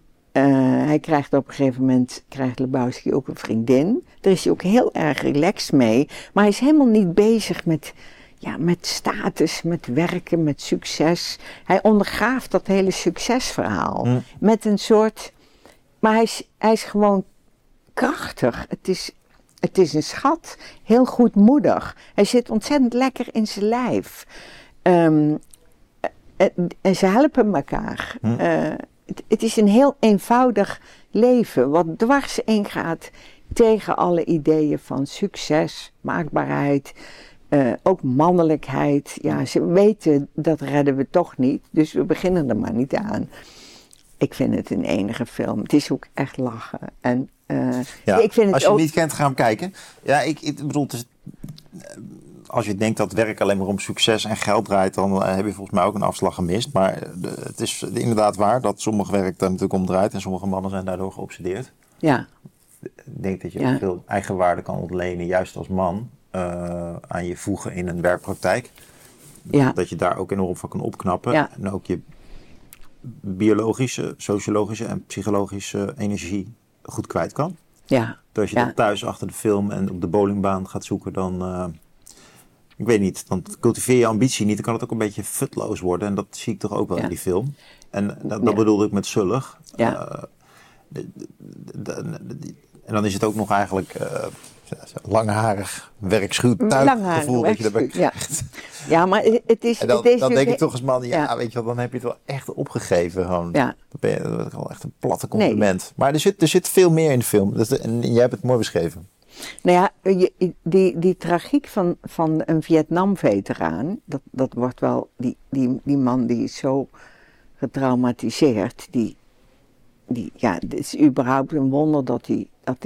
hij krijgt op een gegeven moment, krijgt Lebowski ook een vriendin. Daar is hij ook heel erg relaxed mee. Maar hij is helemaal niet bezig met, ja, met status, met werken, met succes. Hij ondergraaft dat hele succesverhaal. Mm. Met een soort... Maar hij is, hij is gewoon krachtig. Het is, het is een schat. Heel goedmoedig. Hij zit ontzettend lekker in zijn lijf. Ehm, en, en ze helpen elkaar. Hm. Eh, het, het is een heel eenvoudig leven. Wat dwars ingaat tegen alle ideeën van succes, maakbaarheid. eh, ook mannelijkheid. Ja, ze weten dat redden we toch niet. Dus we beginnen er maar niet aan. Ik vind het een enige film. Het is ook echt lachen. En eh, Ja, ik vind het als je ook. niet kent, ga hem kijken. Ja, ik, ik bedoel, het is- als je denkt dat werk alleen maar om succes en geld draait, dan eh, heb je volgens mij ook een afslag gemist. Maar eh, het is inderdaad waar dat sommig werk daar natuurlijk om draait en sommige mannen zijn daardoor geobsedeerd. Ja, Ik denk dat je Ja. ook veel eigenwaarde kan ontlenen, juist als man, eh, aan je voegen in een werkpraktijk. ja, Dat je daar ook enorm van kan opknappen. Ja. En ook je biologische, sociologische en psychologische energie goed kwijt kan. ja. Dat als je Ja. dan thuis achter de film en op de bowlingbaan gaat zoeken, dan. Ik weet niet, dan cultiveer je ambitie niet. Dan kan het ook een beetje futloos worden. En dat zie ik toch ook wel Ja. in die film. En dat, bedoelde ik met zullig. Ja. Eh, de- de- de- de- de- en dan is het ook nog eigenlijk eh, langharig, werkschuw Langharig gevoel dat je erbij ja. krijgt. Ja, maar het is. En dan, het is dan dus denk ik toch als man, ja, Ja. weet je wel, dan heb je het wel echt opgegeven. Gewoon. Ja. Dan ben je, dat is wel echt een platte compliment. Maar er zit, er zit veel meer in de film. Dat en jij hebt het mooi beschreven. Nou ja, die, die tragiek van, van een Vietnam-veteraan, dat, dat wordt wel, die, die, die man die is zo getraumatiseerd, die, die, ja, het is überhaupt een wonder dat hij, dat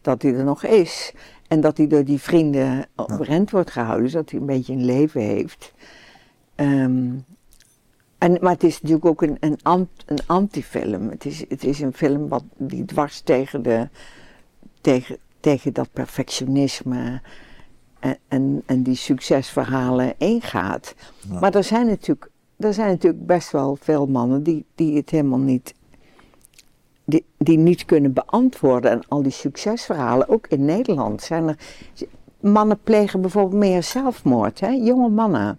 dat er nog is. En dat hij door die vrienden overeind wordt gehouden, zodat hij een beetje een leven heeft. Ehm, en, maar het is natuurlijk ook een, een, een antifilm. Het is, het is een film wat, die dwars tegen, de, tegen, tegen dat perfectionisme en, en, en die succesverhalen ingaat. Ja. Maar er zijn, natuurlijk, er zijn natuurlijk best wel veel mannen die, die het helemaal niet. Die, die niet kunnen beantwoorden. En al die succesverhalen, ook in Nederland, zijn er. Mannen plegen bijvoorbeeld meer zelfmoord, hè? jonge mannen.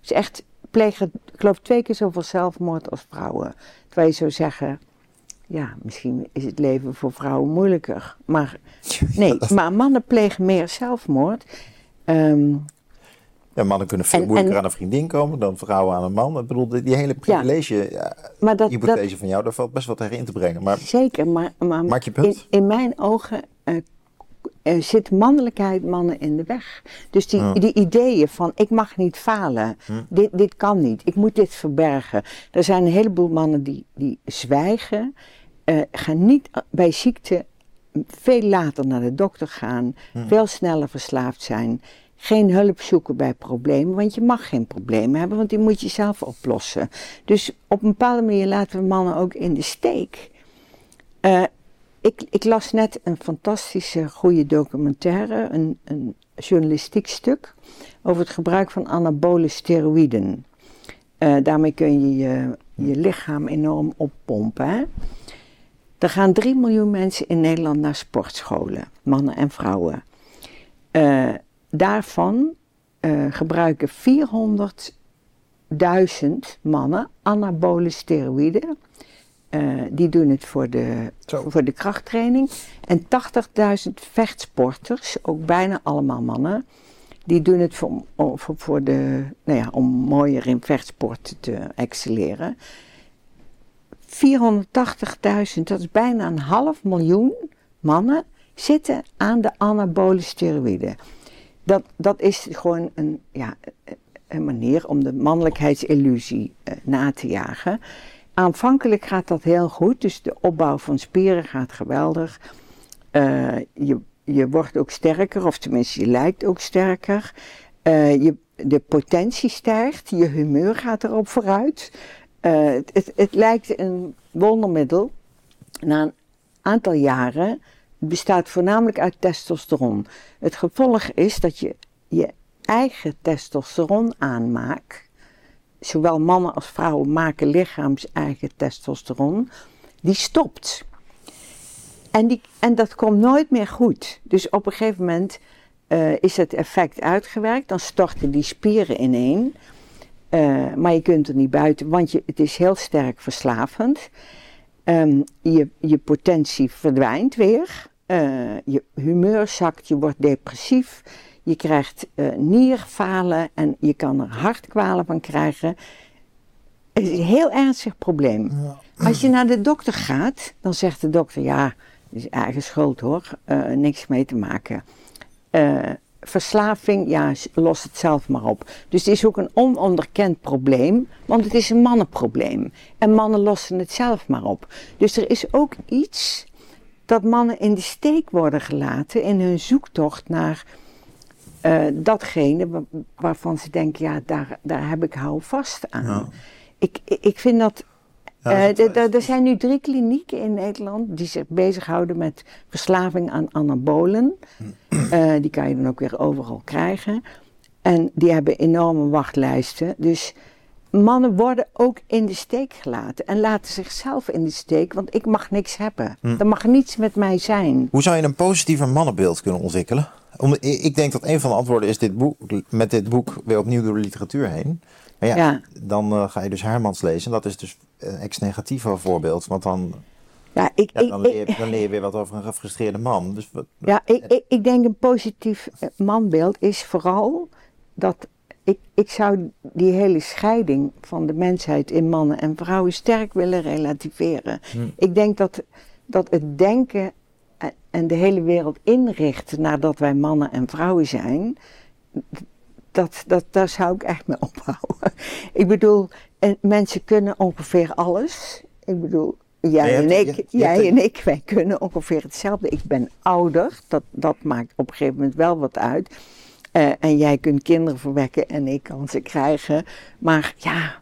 Ze echt plegen, ik geloof, twee keer zoveel zelfmoord als vrouwen. Terwijl je zou zeggen, ja, misschien is het leven voor vrouwen moeilijker. Maar nee, maar mannen plegen meer zelfmoord. Ehm, Ja, mannen kunnen veel En- moeilijker en- aan een vriendin komen dan vrouwen aan een man. Ik bedoel, die, die hele privilege, ja, maar dat, dat, hypothese van jou, daar valt best wat tegen in te brengen. Maar zeker, maar, maar Maak je punt. In, in mijn ogen eh, eh, zit mannelijkheid mannen in de weg. Dus die, Ja. die ideeën van ik mag niet falen, Hm. dit, dit kan niet, ik moet dit verbergen. Er zijn een heleboel mannen die, die zwijgen, eh, gaan niet bij ziekte veel later naar de dokter gaan, Hm. veel sneller verslaafd zijn. geen hulp zoeken bij problemen, want je mag geen problemen hebben, want die moet je zelf oplossen. Dus op een bepaalde manier laten we mannen ook in de steek. Uh, ik, ik, las net een fantastische, goede documentaire, een, een, journalistiek stuk over het gebruik van anabole steroïden. Uh, daarmee kun je, je je lichaam enorm oppompen. Hè? Er gaan 3 miljoen mensen in Nederland naar sportscholen, mannen en vrouwen. Uh, daarvan uh, gebruiken 400.000 mannen anabole steroïden. Uh, die doen het voor de, voor de krachttraining. En 80.000 vechtsporters, ook bijna allemaal mannen, die doen het voor, voor, voor de, nou ja, om mooier in vechtsport te excelleren. 480.000, dat is bijna een half miljoen mannen, zitten aan de anabole steroïden. Dat, dat is gewoon een, ja, een manier om de mannelijkheidsillusie uh, na te jagen. Aanvankelijk gaat dat heel goed, dus de opbouw van spieren gaat geweldig. Uh, je, je wordt ook sterker, of tenminste je lijkt ook sterker. Uh, je, de potentie stijgt, je humeur gaat erop vooruit. Uh, het, het, lijkt een wondermiddel. Na een aantal jaren bestaat voornamelijk uit testosteron. Het gevolg is dat je je eigen testosteron aanmaakt. Zowel mannen als vrouwen maken lichaams eigen testosteron. Die stopt. En, die, en dat komt nooit meer goed. Dus op een gegeven moment uh, is het effect uitgewerkt. Dan storten die spieren ineen. Uh, maar je kunt er niet buiten, want je, het is heel sterk verslavend. Um, je, je potentie verdwijnt weer. Uh, je humeur zakt, je wordt depressief. Je krijgt uh, nierfalen en je kan er hartkwalen van krijgen. Het is een heel ernstig probleem. Ja. Als je naar de dokter gaat, dan zegt de dokter: ja, het is eigen schuld hoor, niks mee te maken. Verslaving, ja, los het zelf maar op. Dus het is ook een ononderkend probleem, want het is een mannenprobleem. En mannen lossen het zelf maar op. Dus er is ook iets dat mannen in de steek worden gelaten in hun zoektocht naar uh, datgene waarvan ze denken, ja, daar, daar heb ik houvast aan. Ja. Ik, ik vind dat. Uh, er zijn nu drie klinieken in Nederland die zich bezighouden met verslaving aan anabolen. Uh, die kan je dan ook weer overal krijgen. En die hebben enorme wachtlijsten. Dus mannen worden ook in de steek gelaten en laten zichzelf in de steek, want ik mag niks hebben. Hm. Er mag niets met mij zijn. Hoe zou je een positiever mannenbeeld kunnen ontwikkelen? Om, ik denk dat een van de antwoorden is dit boek, met dit boek weer opnieuw door de literatuur heen. Maar ja, ja. dan uh, ga je dus Hermans lezen. Dat is dus een ex-negatieve voorbeeld, want dan... Ja, ik, ja, dan, ik, leer, dan, leer, je weer wat over een gefrustreerde man. Dus wat, ja, ik, ik, denk een positief eh, manbeeld is vooral dat ik, ik zou die hele scheiding van de mensheid in mannen en vrouwen sterk willen relativeren. Hm. Ik denk dat, dat het denken en de hele wereld inrichten nadat wij mannen en vrouwen zijn, dat, dat, daar zou ik echt mee ophouden. ik bedoel, en mensen kunnen ongeveer alles. Ik bedoel, jij, en ik, jij en ik, wij kunnen ongeveer hetzelfde. Ik ben ouder, dat, dat maakt op een gegeven moment wel wat uit. Uh, en jij kunt kinderen verwekken en ik kan ze krijgen. Maar ja,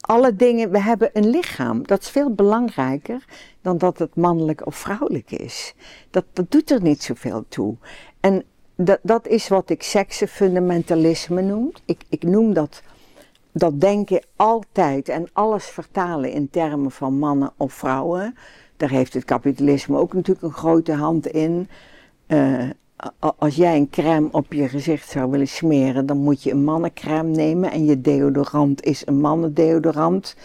alle dingen, we hebben een lichaam. Dat is veel belangrijker dan dat het mannelijk of vrouwelijk is. Dat, dat doet er niet zoveel toe. En dat, dat is wat ik seksenfundamentalisme noem. Ik, ik noem dat, dat denken altijd en alles vertalen in termen van mannen of vrouwen. Daar heeft het kapitalisme ook natuurlijk een grote hand in. Uh, als jij een crème op je gezicht zou willen smeren, dan moet je een mannencrème nemen en je deodorant is een mannendeodorant.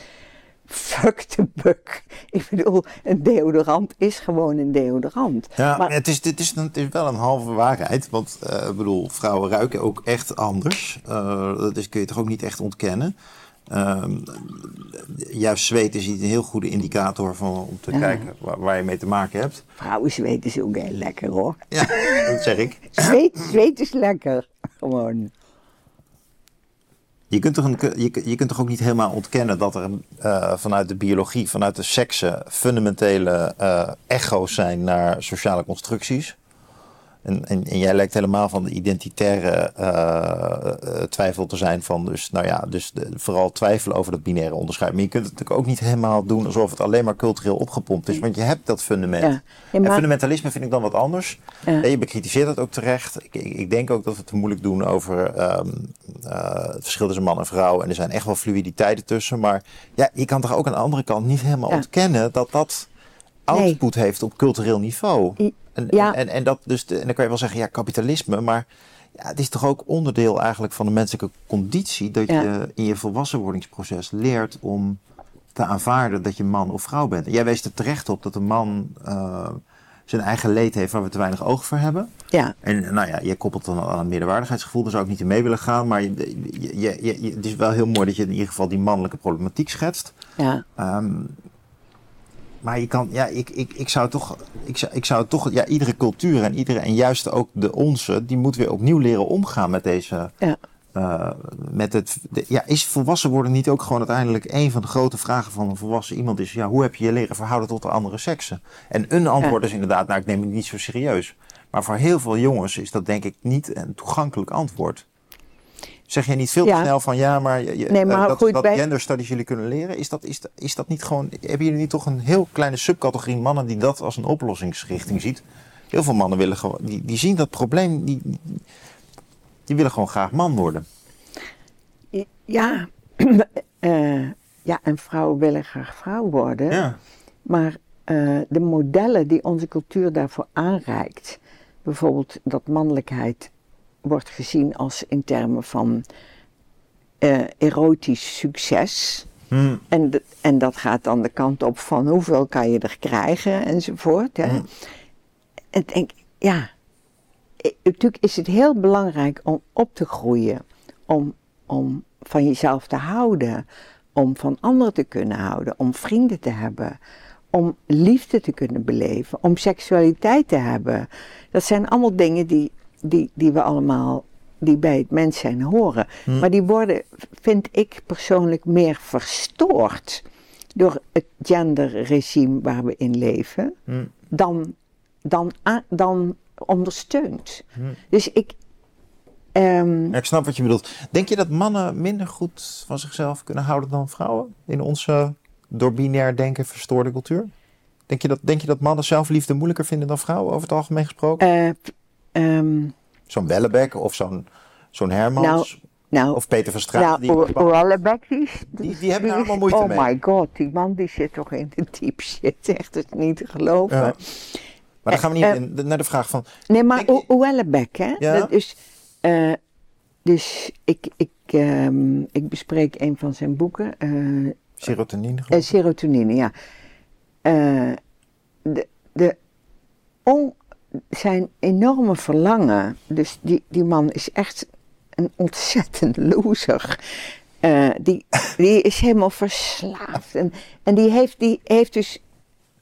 Fuck the buck. Ik bedoel, een deodorant is gewoon een deodorant. Ja, maar het is, dit is, het is wel een halve waarheid. Want uh, ik bedoel, vrouwen ruiken ook echt anders. Uh, dat is, kun je toch ook niet echt ontkennen. Um, juist zweet is een heel goede indicator van, om te ja. kijken waar, waar, je mee te maken hebt. Vrouwen zweet is ook heel lekker hoor. Ja, dat zeg ik. Zweet, zweet is lekker, gewoon. Je kunt, toch een, je, kunt toch ook niet helemaal ontkennen dat er uh, vanuit de biologie, vanuit de seksen, fundamentele uh, echo's zijn naar sociale constructies? En, en, en, jij lijkt helemaal van de identitaire uh, twijfel te zijn van dus, nou ja, dus de, vooral twijfelen over dat binaire onderscheid. Maar je kunt het natuurlijk ook niet helemaal doen alsof het alleen maar cultureel opgepompt is, want je hebt dat fundament. Ja. En fundamentalisme vind ik dan wat anders. Ja. je bekritiseert dat ook terecht. Ik, ik, ik, denk ook dat we het te moeilijk doen over um, uh, het verschil tussen man en vrouw. En er zijn echt wel fluiditeiten tussen. Maar ja, je kan toch ook aan de andere kant niet helemaal ontkennen dat dat output heeft op cultureel niveau. En, ja. en, en, dat dus, en dan kan je wel zeggen, ja, kapitalisme, maar ja, het is toch ook onderdeel eigenlijk van de menselijke conditie dat je in je volwassenwordingsproces leert om te aanvaarden dat je man of vrouw bent. En jij wees er terecht op dat een man uh, zijn eigen leed heeft waar we te weinig oog voor hebben. Ja. En nou ja, je koppelt dan aan een meerderwaardigheidsgevoel, daar zou ik niet in mee willen gaan. Maar je, je, je, het is wel heel mooi dat je in ieder geval die mannelijke problematiek schetst. Ja. Um, maar je kan, ja, ik, ik, ik zou toch, ik zou, ik zou toch, ja, iedere cultuur en iedere, en juist ook de onze, die moet weer opnieuw leren omgaan met deze, ja. Uh, met het, ja, is volwassen worden niet ook gewoon uiteindelijk een van de grote vragen van een volwassen iemand is, ja, hoe heb je je leren verhouden tot de andere seksen? En een antwoord is inderdaad, nou, ik neem het niet zo serieus. Maar voor heel veel jongens is dat denk ik niet een toegankelijk antwoord. Zeg je niet veel te snel van ja, maar, je, nee, maar uh, dat, dat bij... genderstudies jullie kunnen leren, is dat, is, is dat niet gewoon, hebben jullie niet toch een heel kleine subcategorie mannen die dat als een oplossingsrichting ziet? Heel veel mannen willen gewoon, die, die zien dat probleem, die, die willen gewoon graag man worden. Ja, uh, ja en vrouwen willen graag vrouw worden. Ja. Maar uh, de modellen die onze cultuur daarvoor aanreikt, bijvoorbeeld dat mannelijkheid wordt gezien als in termen van uh, erotisch succes. Hmm. En, en dat gaat dan de kant op van hoeveel kan je er krijgen enzovoort. Hè. Hmm. En denk, ja, natuurlijk is het heel belangrijk om op te groeien, om, om van jezelf te houden, om van anderen te kunnen houden, om vrienden te hebben, om liefde te kunnen beleven, om seksualiteit te hebben. Dat zijn allemaal dingen die die, die we allemaal, die bij het mens zijn horen. Hm. Maar die worden, vind ik persoonlijk, meer verstoord door het genderregime waar we in leven, hm. dan, dan, dan ondersteund. Hm. Dus ik. Um, ik snap wat je bedoelt. Denk je dat mannen minder goed van zichzelf kunnen houden dan vrouwen in onze door binair denken verstoorde cultuur? Denk je dat, denk je dat mannen zelfliefde moeilijker vinden dan vrouwen over het algemeen gesproken? Uh, Um, zo'n Wellebeck of zo'n zo'n Hermans? Nou, nou, of Peter van Straat? Nou, die, Wellebeck, die, die, die hebben daar allemaal moeite oh mee. Oh my god, die man die zit toch in de deep shit. Echt het niet te geloven. Ja. Maar dan gaan we niet uh, naar de vraag van... Nee, maar Wellebeck, hè? Ja? Dat is, uh, dus ik, ik, um, ik bespreek een van zijn boeken. Uh, serotonine? Serotonine, ja. de, de on, zijn enorme verlangen. Dus die, die man is echt een ontzettend loser. Uh, die, die is helemaal verslaafd. En, en die, heeft, die heeft dus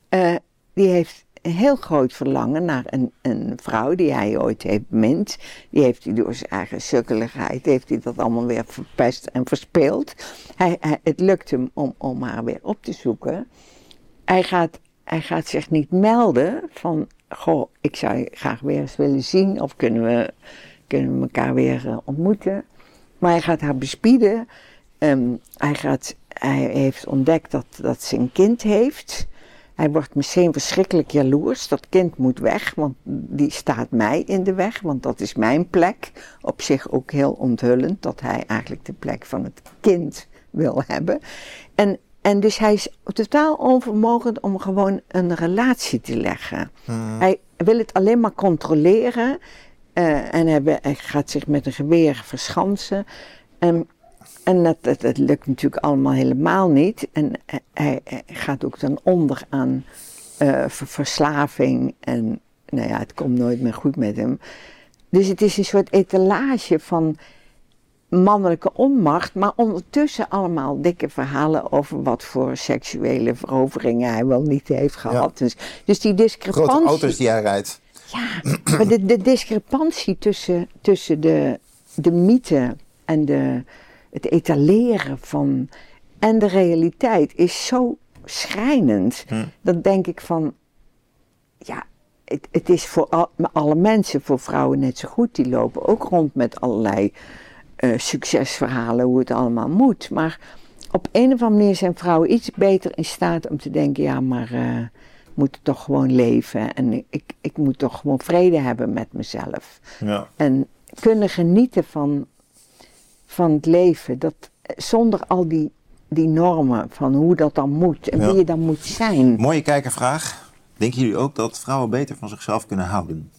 uh, die heeft een heel groot verlangen naar een, een vrouw die hij ooit heeft bemind. Die heeft hij door zijn eigen sukkeligheid, heeft hij dat allemaal weer verpest en verspeeld. Hij, hij, het lukt hem om, om haar weer op te zoeken. Hij gaat, hij gaat zich niet melden van goh, ik zou je graag weer eens willen zien of kunnen we, kunnen we elkaar weer uh, ontmoeten. Maar hij gaat haar bespieden. Um, hij, gaat, hij heeft ontdekt dat, dat ze een kind heeft. Hij wordt misschien verschrikkelijk jaloers. Dat kind moet weg, want die staat mij in de weg, want dat is mijn plek. Op zich ook heel onthullend dat hij eigenlijk de plek van het kind wil hebben. En en dus hij is totaal onvermogend om gewoon een relatie te leggen. Hmm. Hij wil het alleen maar controleren. Uh, en hij, hij, gaat zich met een geweer verschansen. Um, en dat, dat, dat, lukt natuurlijk allemaal helemaal niet. En hij, hij gaat ook dan onder aan uh, verslaving. En nou ja, het komt nooit meer goed met hem. Dus het is een soort etalage van mannelijke onmacht, maar ondertussen allemaal dikke verhalen over wat voor seksuele veroveringen hij wel niet heeft gehad. Dus, dus die discrepantie. Grote auto's die hij rijdt. Ja, maar de, de discrepantie tussen, tussen de, de mythe en de, het etaleren van. en de realiteit is zo schrijnend. Hm. Dan denk ik van. Ja, het, het is voor al- alle mensen, voor vrouwen net zo goed. Die lopen ook rond met allerlei eh, succesverhalen, hoe het allemaal moet. Maar op een of andere manier zijn vrouwen iets beter in staat om te denken: ja, maar eh, ik moet toch gewoon leven. En ik, ik, moet toch gewoon vrede hebben met mezelf. Ja. En kunnen genieten van, van het leven. Dat, zonder al die, die normen van hoe dat dan moet en Ja. wie je dan moet zijn. Mooie kijkervraag. Denken jullie ook dat vrouwen beter van zichzelf kunnen houden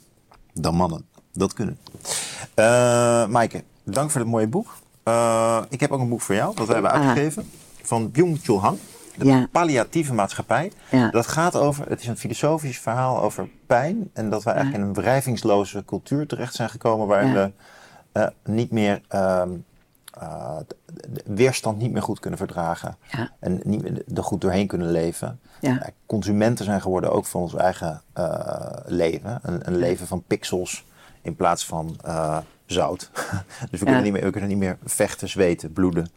dan mannen? Dat kunnen. Eh Maaike, dank voor het mooie boek. Eh, ik heb ook een boek voor jou, dat wij hebben Ah. uitgegeven. Van Byung-Chul Han. De Ja. palliatieve maatschappij. Ja. Dat gaat over, het is een filosofisch verhaal over pijn. En dat wij eigenlijk in een wrijvingsloze cultuur terecht zijn gekomen. Waarin we eh, niet meer, de- de weerstand niet meer goed kunnen verdragen. Ja. En niet meer er goed doorheen kunnen leven. Ja. Consumenten zijn geworden ook van ons eigen leven. Een, een leven van pixels in plaats van zout. dus we, kunnen niet meer, we kunnen niet meer vechten, zweten, bloeden.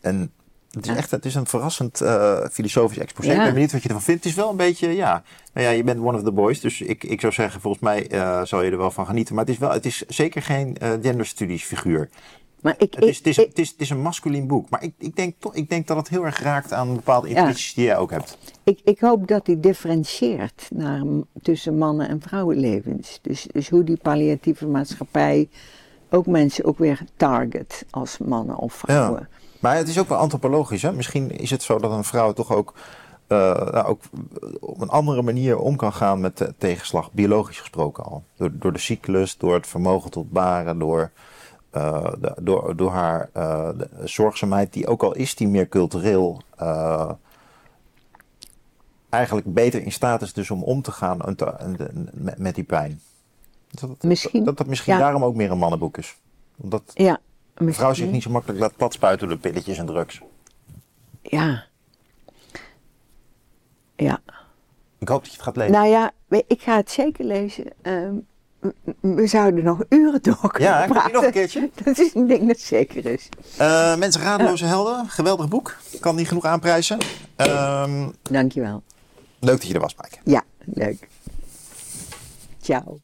En het is echt het is een verrassend eh, filosofisch exposé. Ik ben benieuwd wat je ervan vindt. Het is wel een beetje, ja, nou ja, je bent one of the boys. Dus ik, ik zou zeggen, volgens mij eh, zal je er wel van genieten. Maar het is, wel, het is zeker geen eh genderstudies figuur. Maar ik, Het is, het, is, ik, het, is, het is een masculien boek. Maar ik, ik, denk, toch, ik denk dat het heel erg raakt aan bepaalde Ja. intuïties die jij ook hebt. ik, ik hoop dat hij differentieert naar, tussen mannen- en vrouwenlevens. Dus, dus hoe die palliatieve maatschappij ook mensen ook weer target als mannen of vrouwen. Maar het is ook wel antropologisch. Hè? Misschien is het zo dat een vrouw toch ook, eh, nou, ook op een andere manier om kan gaan met de tegenslag, biologisch gesproken al. Door, door de cyclus, door het vermogen tot baren, door, eh, de- door, door haar eh, zorgzaamheid, die ook al is die meer cultureel, eh, eigenlijk beter in staat is dus om om te gaan met die pijn. Dat het, Misschien, dat het misschien ja. daarom ook meer een mannenboek is. Omdat Ja, een vrouw zich niet zo makkelijk laat platspuiten door pilletjes en drugs. Ja. Ja. Ik hoop dat je het gaat lezen. Nou ja, ik ga het zeker lezen. Ehm, we zouden nog uren door kunnen Ja, praten. nog een keertje? Dat is een ding dat zeker is. Eh, mensen, Radeloze Helden. Geweldig boek. Kan niet genoeg aanprijzen. Ehm, Dankjewel. leuk dat je er was, Mike. Ja, leuk. Ciao.